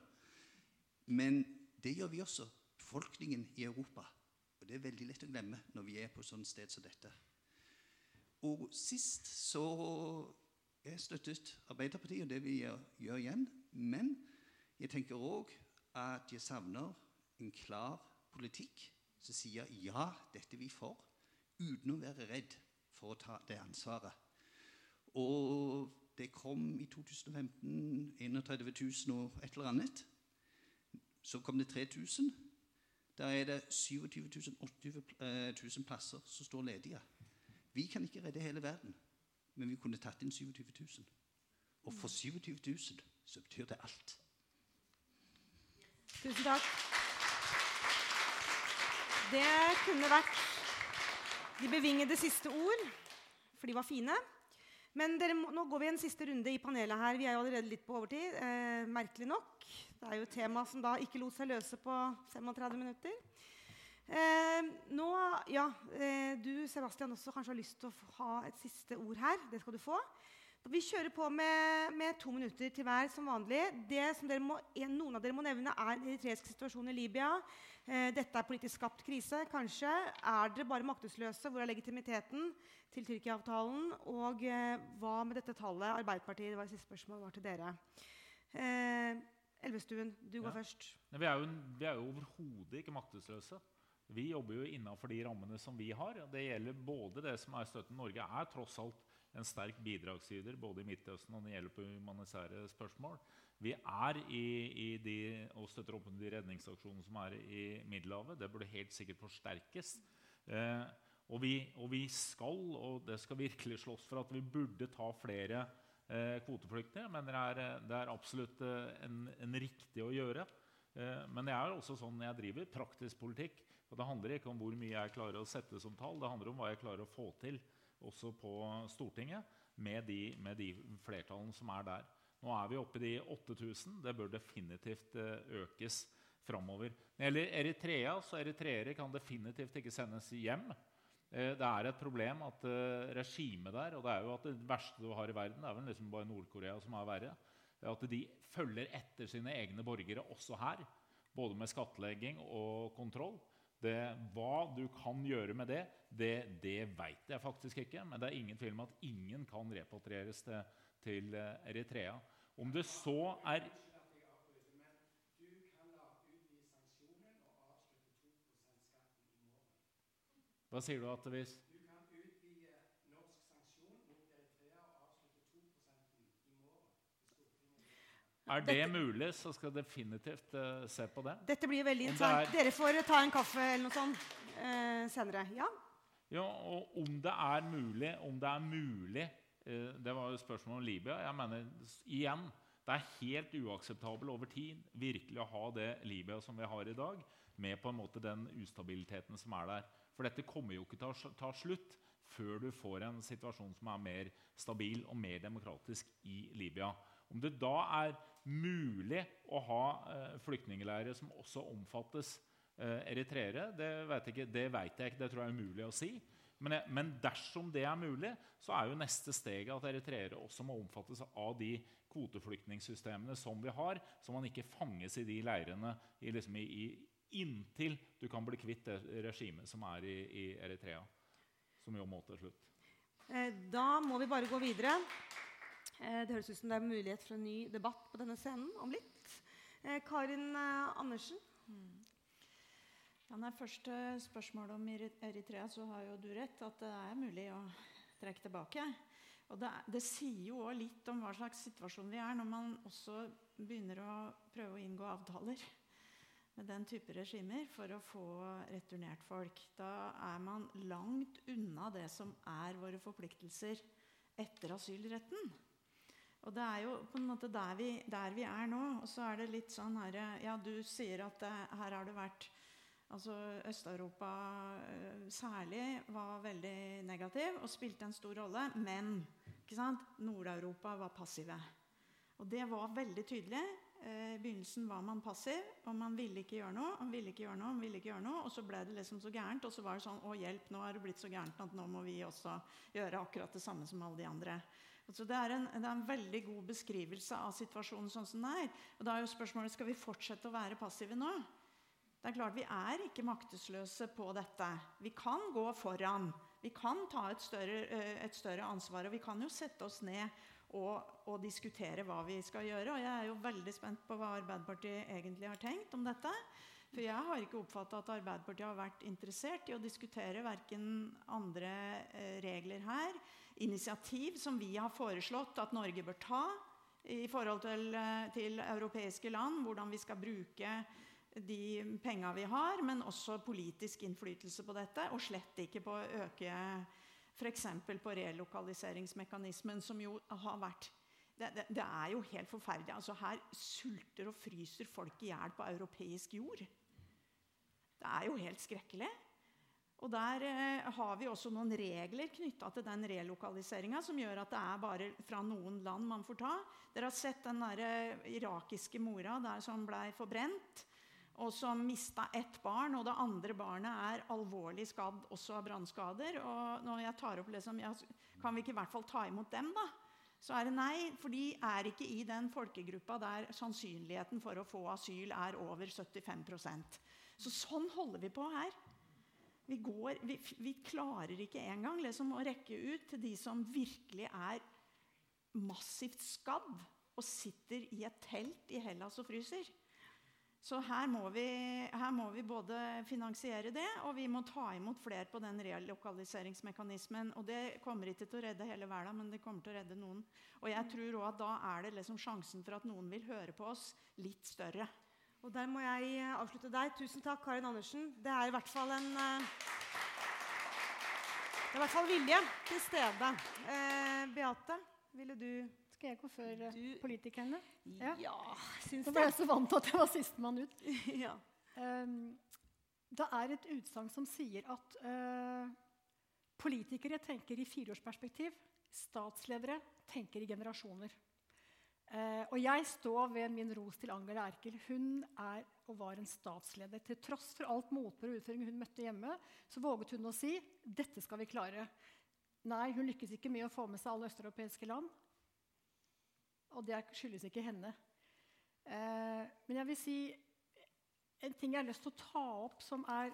Men det gjør vi også, befolkningen i Europa. Og det er veldig lett å glemme når vi er på et sånt sted som dette. Og sist så jeg støttet Arbeiderpartiet, og det vil jeg gjøre igjen. Men jeg tenker òg at jeg savner en klar politikk som sier ja, dette er vi for, uten å være redd for å ta det ansvaret. Og det kom i 2015 31 000 og et eller annet. Så kom det 3000. Da er det 27 000, 80 000 plasser som står ledige. Vi kan ikke redde hele verden, men vi kunne tatt inn 27 000. Og for 27 000 så betyr det alt. Tusen takk. Det kunne vært de bevingede siste ord, for de var fine. Men dere, nå går vi en siste runde i panelet her. Vi er jo allerede litt på overtid. Eh, merkelig nok. Det er jo et tema som da ikke lot seg løse på 35 minutter. Eh, nå, ja, eh, Du Sebastian, også kanskje har lyst til å ha et siste ord her. Det skal du få. Vi kjører på med, med to minutter til hver som vanlig. Det som må, noen av dere må nevne, er den eritreiske situasjonen i Libya. Eh, dette er politisk skapt krise, kanskje. Er dere bare maktesløse? Hvor er legitimiteten? til Tyrkia-avtalen? Og eh, hva med dette tallet? Arbeiderpartiet, det var siste spørsmål var til dere. Eh, Elvestuen, du går først. vi er jo, vi er jo overhodet ikke maktesløse. Vi jobber jo innafor de rammene som vi har. og Det gjelder både det som er støtten Norge er tross alt en sterk bidragsyter både i Midtøsten og når det gjelder på humanitære spørsmål. Vi er i, i de, og støtter opp under de redningsaksjonene som er i Middelhavet. Det burde helt sikkert forsterkes. Eh, og, vi, og, vi, skal, og det skal virkelig slåss for, at vi burde ta flere eh, kvoteflyktninger. Men det er, det er absolutt eh, en, en, riktig å gjøre. Eh, men det er også sånn jeg driver praktisk politikk. og Det handler ikke om hvor mye jeg klarer å sette som tall, det handler om hva jeg klarer å få til også på Stortinget med de, med de flertallene som er der. Nå er vi oppe i de 8000. Det bør definitivt eh, økes framover. Når det gjelder Eritrea, så eritreere kan definitivt ikke sendes hjem. Eh, det er et problem at uh, regimet der og det er jo at det verste du har i verden, det er vel liksom bare Nord-Korea som er verre, at de følger etter sine egne borgere også her. Både med skattlegging og kontroll. Det, hva du kan gjøre med det, det, det veit jeg faktisk ikke. Men det er ingen tvil om at ingen kan repatrieres til, til Eritrea. Om det så er Hva sier du at hvis Du kan utvide norsk sanksjon mot Eritrea og avslutte 2 i morgen. Er det Dette, mulig, så skal jeg definitivt uh, se på det. Dette blir veldig interessant. Dere får ta en kaffe eller noe sånt uh, senere. Ja? ja, og om det er mulig, om det er mulig Det var jo spørsmålet om Libya. Jeg mener igjen det er helt uakseptabelt over tid virkelig å ha det Libya som vi har i dag, med på en måte den ustabiliteten som er der. For dette kommer jo ikke til å ta slutt før du får en situasjon som er mer stabil og mer demokratisk i Libya. Om det da er mulig å ha eh, flyktningleirer som også omfattes eh, eritreere, det vet, jeg ikke, det vet jeg ikke. Det tror jeg er umulig å si. Men, men, dersom det er mulig, så er jo neste steget at eritreere også må omfattes av de kvoteflyktningsystemene som vi har, så man ikke fanges i de leirene i, liksom i, i inntil du kan bli kvitt det regimet som er i, i Eritrea. Som jo må til slutt. Eh, da må vi bare gå videre. Eh, det høres ut som det er mulighet for en ny debatt på denne scenen om litt. Eh, Karin Andersen. Mm. Ja, nei, første spørsmål om Eritrea, så har jo du rett at det er mulig å trekke tilbake. Og det, det sier jo òg litt om hva slags situasjon vi er når man også begynner å prøve å inngå avtaler med den type regimer for å få returnert folk. Da er man langt unna det som er våre forpliktelser etter asylretten. Og det er jo på en måte der vi, der vi er nå. Og så er det litt sånn her Ja, du sier at det, her har det vært Altså Øst-Europa eh, særlig var veldig negativ og spilte en stor rolle. Men Nord-Europa var passive. Og det var veldig tydelig. Eh, I begynnelsen var man passiv, og man ville ikke gjøre noe. man ville ikke gjøre noe, man ville ikke gjøre noe, Og så ble det liksom så gærent. Og så var det sånn Å, hjelp, nå er det blitt så gærent at nå må vi også gjøre akkurat det samme som alle de andre. Altså det, er en, det, er en, veldig god beskrivelse av situasjonen sånn som den er. Og da er jo spørsmålet skal vi fortsette å være passive nå. Det er klart Vi er ikke maktesløse på dette. Vi kan gå foran. Vi kan ta et større, eh, et større ansvar. Og vi kan jo sette oss ned og, og, diskutere hva vi skal gjøre. Og jeg er jo veldig spent på hva Arbeiderpartiet egentlig har tenkt om dette. For jeg har ikke oppfatta at Arbeiderpartiet har vært interessert i å diskutere verken andre eh, regler her, initiativ som vi har foreslått at Norge bør ta i forhold til, eh, til europeiske land, hvordan vi skal bruke de penga vi har, men også politisk innflytelse på dette, og slett ikke på å øke F.eks. på relokaliseringsmekanismen, som jo har vært det, det, det, er jo helt forferdelig. Altså Her sulter og fryser folk i hjel på europeisk jord. Det er jo helt skrekkelig. Og Der eh, har vi også noen regler knytta til den relokaliseringa som gjør at det er bare fra noen land man får ta. Dere har sett den der irakiske mora der som blei forbrent og som mista ett barn, og det andre barnet er alvorlig skadd også av brannskader. Og når jeg tar opp liksom, Kan vi ikke i hvert fall ta imot dem, da? Så er det nei, for de er ikke i den folkegruppa der sannsynligheten for å få asyl er over 75% Så sånn holder vi på her. Vi, går, vi, vi klarer ikke engang liksom, å rekke ut til de som virkelig er massivt skadd og sitter i et telt i Hellas og fryser. Så her må, vi, her må vi både finansiere det, og vi må ta imot flere på den relokaliseringsmekanismen. Og det kommer ikke til å redde hele verden, men det kommer til å redde noen. Og jeg tror også at da er det liksom sjansen for at noen vil høre på oss, litt større. Og der må jeg eh, avslutte deg. Tusen takk, Karin Andersen. Det er i hvert fall en uh, Det er i hvert fall vilje til stede. Eh, Beate, ville du skal jeg gå før du, politikerne? Ja, ja syns Nå ble jeg så vant til at jeg var sistemann ut. ja. Um, det er et utsagn som sier at uh, politikere tenker i fireårsperspektiv. Statsledere tenker i generasjoner. Uh, og jeg står ved min ros til Angela Erkel. Hun er og var en statsleder. Til tross for alt motbør og utføring hun møtte hjemme, så våget hun å si dette skal vi klare. Nei, hun lykkes ikke med å få med seg alle østeuropeiske land. Og det skyldes ikke henne. Eh, men jeg vil si en ting jeg har lyst til å ta opp, som er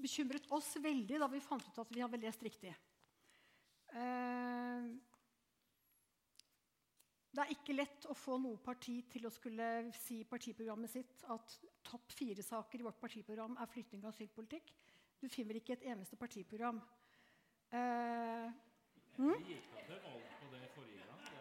bekymret oss veldig da vi fant ut at vi hadde lest riktig. Eh, det er ikke lett å få noe parti til å skulle si i partiprogrammet sitt at topp fire-saker i vårt partiprogram er flyktning- og asylpolitikk. Du finner ikke et eneste partiprogram. Eh, hm?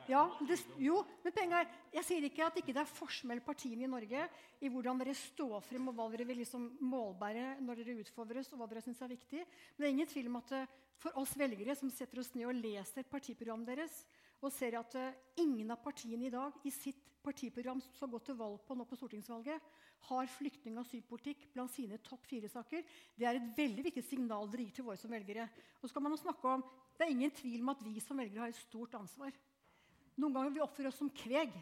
Ja, det, jo, men penger, Jeg sier ikke at ikke det er forskjell partiene i Norge i hvordan dere står frem, og hva dere vil liksom målbære når dere utfordres, og hva dere syns er viktig. Men det er ingen tvil om at eh, for oss velgere som setter oss ned og leser partiprogrammet deres, og ser at uh, ingen av partiene i dag i sitt partiprogram som skal gå til valg på nå på stortingsvalget, har flyktning- og asylpolitikk blant sine topp fire-saker. Det er et veldig viktig signal dere gir til våre som velgere. Og så kan man snakke om, Det er ingen tvil om at vi som velgere har et stort ansvar. Noen ganger vi oppfører oss som kveg.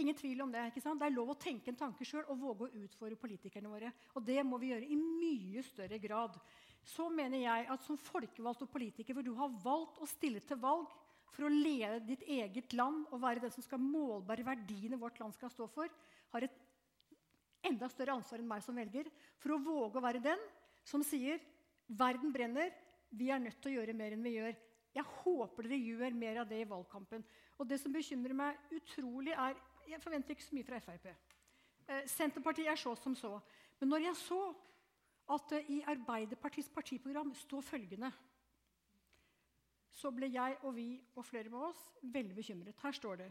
Ingen tvil om Det ikke sant? Det er lov å tenke en tanke sjøl og våge å utfordre politikerne våre. Og det må vi gjøre i mye større grad. Så mener jeg at som folkevalgt og politiker hvor du har valgt å stille til valg for å lede ditt eget land og være den som skal målbære verdiene vårt land skal stå for, har et enda større ansvar enn meg som velger for å våge å være den som sier verden brenner, vi er nødt til å gjøre mer enn vi gjør. Jeg håper dere gjør mer av det i valgkampen. Og det som bekymrer meg utrolig, er Jeg forventer ikke så mye fra Frp. Eh, Senterpartiet er så som så. Men når jeg så at det i Arbeiderpartiets partiprogram står følgende så ble jeg og vi og flere med oss veldig bekymret. Her står det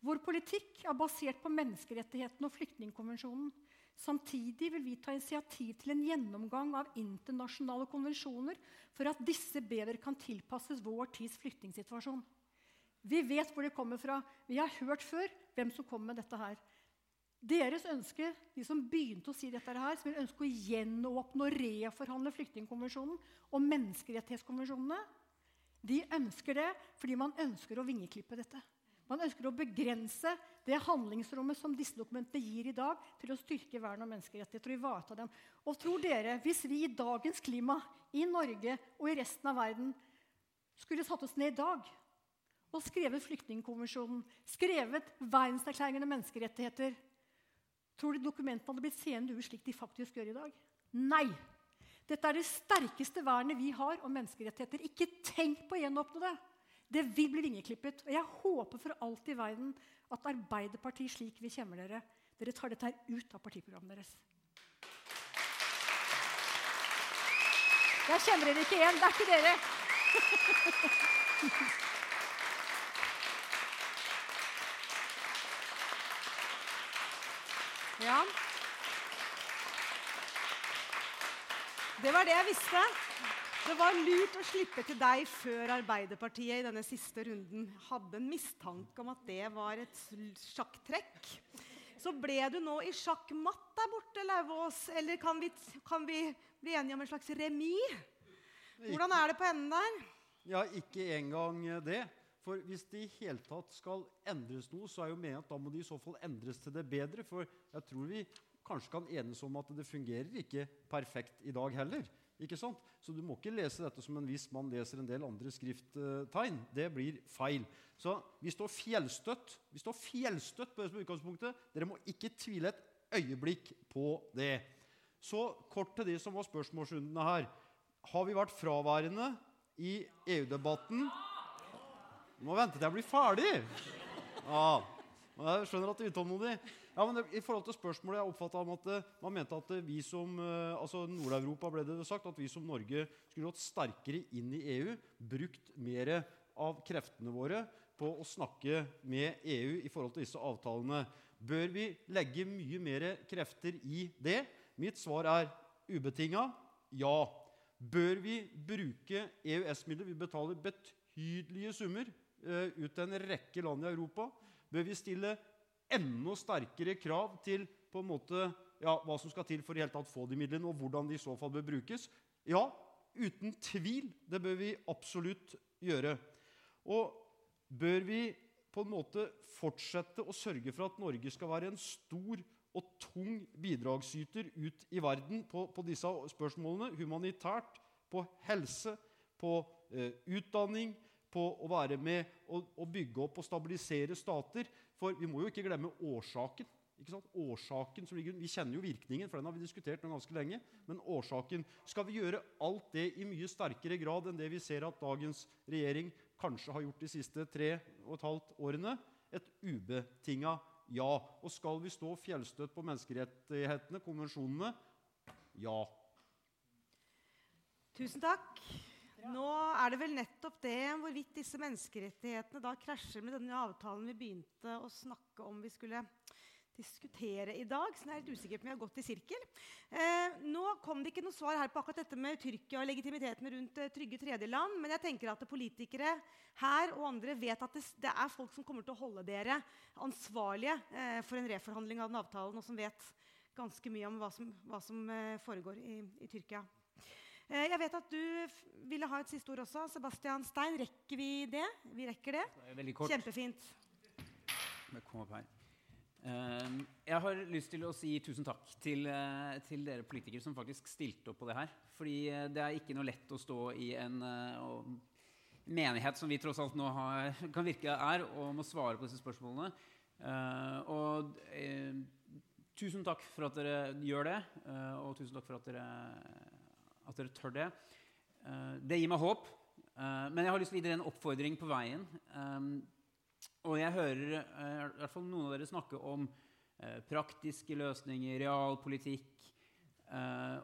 vår politikk er basert på menneskerettighetene og flyktningkonvensjonen. Samtidig vil vi ta initiativ til en gjennomgang av internasjonale konvensjoner for at disse bedre kan tilpasses vår tids flyktningsituasjon. Vi vet hvor det kommer fra. Vi har hørt før hvem som kommer med dette her. Deres ønske, de som begynte å si dette her, som vil ønske å gjenåpne og reforhandle flyktningkonvensjonen og menneskerettighetskonvensjonene, de ønsker det fordi man ønsker å vingeklippe dette. Man ønsker å begrense det handlingsrommet som disse dokumentene gir i dag, til å styrke vern av menneskerettigheter og ivareta dem. Og tror dere, Hvis vi i dagens klima i Norge og i resten av verden skulle satt oss ned i dag og skrevet Flyktningkonvensjonen, skrevet Verdenserklæringen om menneskerettigheter Tror du dokumentene hadde blitt seende ut slik de faktisk gjør i dag? Nei! Dette er det sterkeste vernet vi har om menneskerettigheter. Ikke tenk på å gjenåpne det! Det vil bli vingeklippet. Og jeg håper for alt i verden at Arbeiderpartiet, slik vi kjenner dere, dere tar dette her ut av partiprogrammet deres. Jeg kjenner dere ikke igjen. Det er ikke dere. Ja. Det var det jeg visste. Det var lurt å slippe til deg før Arbeiderpartiet i denne siste runden hadde en mistanke om at det var et sjakktrekk. Så ble du nå i sjakkmatt der borte, Lauvås? Eller kan vi, kan vi bli enige om en slags remis? Hvordan er det på enden der? Ja, ikke engang det. For hvis det i hele tatt skal endres noe, så er jo meningen at da må det i så fall endres til det bedre. For jeg tror vi kanskje kan enes om at det fungerer ikke perfekt i dag heller. Ikke sant? Så du må ikke lese dette som en viss mann leser en del andre skrifttegn. Det blir feil. Så vi står fjellstøtt Vi står fjellstøtt på det som utgangspunktet. Dere må ikke tvile et øyeblikk på det. Så kort til de som var spørsmålsrundene her. Har vi vært fraværende i EU-debatten? Nå venter jeg å bli ferdig. Ja, jeg skjønner at du er utålmodig. Ja, men I forhold til spørsmålet jeg oppfattet om at eh, Man mente at eh, vi som eh, altså Nord-Europa ble det sagt, at vi som Norge skulle gått sterkere inn i EU. Brukt mer av kreftene våre på å snakke med EU i forhold til disse avtalene. Bør vi legge mye mer krefter i det? Mitt svar er ubetinga ja. Bør vi bruke EØS-midler? Vi betaler betydelige summer ut til en rekke land i Europa. Bør vi stille enda sterkere krav til på en måte, ja, hva som skal til for tatt få de midlene, og hvordan de i så fall bør brukes? Ja, uten tvil. Det bør vi absolutt gjøre. Og bør vi på en måte fortsette å sørge for at Norge skal være en stor og tung bidragsyter ut i verden på, på disse spørsmålene, humanitært, på helse, på eh, utdanning, på å være med og, bygge opp og stabilisere stater. For vi må jo ikke glemme årsaken. Ikke sant? Årsaken som ligger, Vi kjenner jo virkningen, for den har vi diskutert nå ganske lenge. Men årsaken Skal vi gjøre alt det i mye sterkere grad enn det vi ser at dagens regjering kanskje har gjort de siste tre og et halvt årene? Et ubetinga ja. Og skal vi stå fjellstøtt på menneskerettighetene, konvensjonene? Ja. Tusen takk. Nå er det vel nettopp det hvorvidt disse menneskerettighetene da krasjer med denne avtalen vi begynte å snakke om vi skulle diskutere i dag. Så jeg er litt usikker på om vi har gått i sirkel. Eh, nå kom det ikke noe svar her på akkurat dette med Tyrkia og legitimiteten rundt eh, trygge tredjeland. Men jeg tenker at politikere her og andre vet at det, det, er folk som kommer til å holde dere ansvarlige eh, for en reforhandling av den avtalen, og som vet ganske mye om hva som, hva som eh, foregår i, i Tyrkia. Eh, jeg vet at du ville ha et siste ord også. Sebastian Stein, rekker vi det? Vi rekker det. Kort. Kjempefint. Kom opp her. Uh, jeg har lyst til å si tusen takk til, uh, til, dere politikere som faktisk stilte opp på det her. Fordi uh, det er ikke noe lett å stå i en menighet som vi tross alt nå har, kan virke er, og må svare på disse spørsmålene. og tusen takk for at dere gjør det, og tusen takk for at dere at dere tør det. Uh, det gir meg håp. Uh, men jeg har lyst til å gi dere en oppfordring på veien. Um, og jeg hører i hvert fall noen av dere snakke om praktiske løsninger, realpolitikk.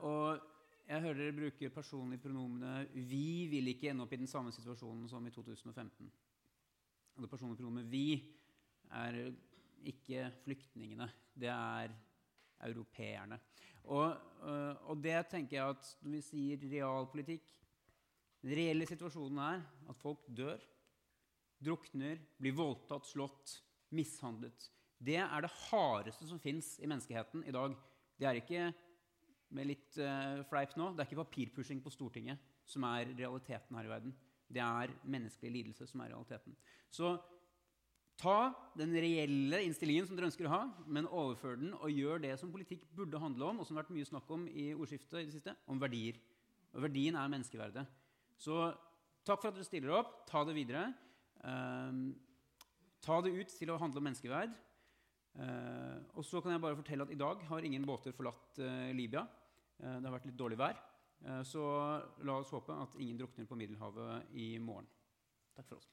og jeg hører dere bruke personlige pronomene 'vi' vil ikke ende opp i den samme situasjonen som i 2015. Og det personlige pronomenet 'vi' er ikke flyktningene. Det er europeerne. Og, øh, og, det tenker jeg at når vi sier realpolitikk Den reelle situasjonen er at folk dør, drukner, blir voldtatt, slått, mishandlet. Det er det hardeste som fins i menneskeheten i dag. Det er ikke med litt uh, fleip nå, det er ikke papirpushing på Stortinget som er realiteten her i verden. Det er menneskelig lidelse som er realiteten. Så Ta den reelle innstillingen som dere ønsker å ha, men overfør den og gjør det som politikk burde handle om, og som har vært mye snakk om i ordskiftet i det siste, om verdier. Og verdien er menneskeverdet. Så takk for at dere stiller opp. Ta det videre. Um, ta det ut til å handle om menneskeverd. Uh, og så kan jeg bare fortelle at i dag har ingen båter forlatt uh, Libya. Uh, det har vært litt dårlig vær. så la oss håpe at ingen drukner på Middelhavet i morgen. Takk for oss.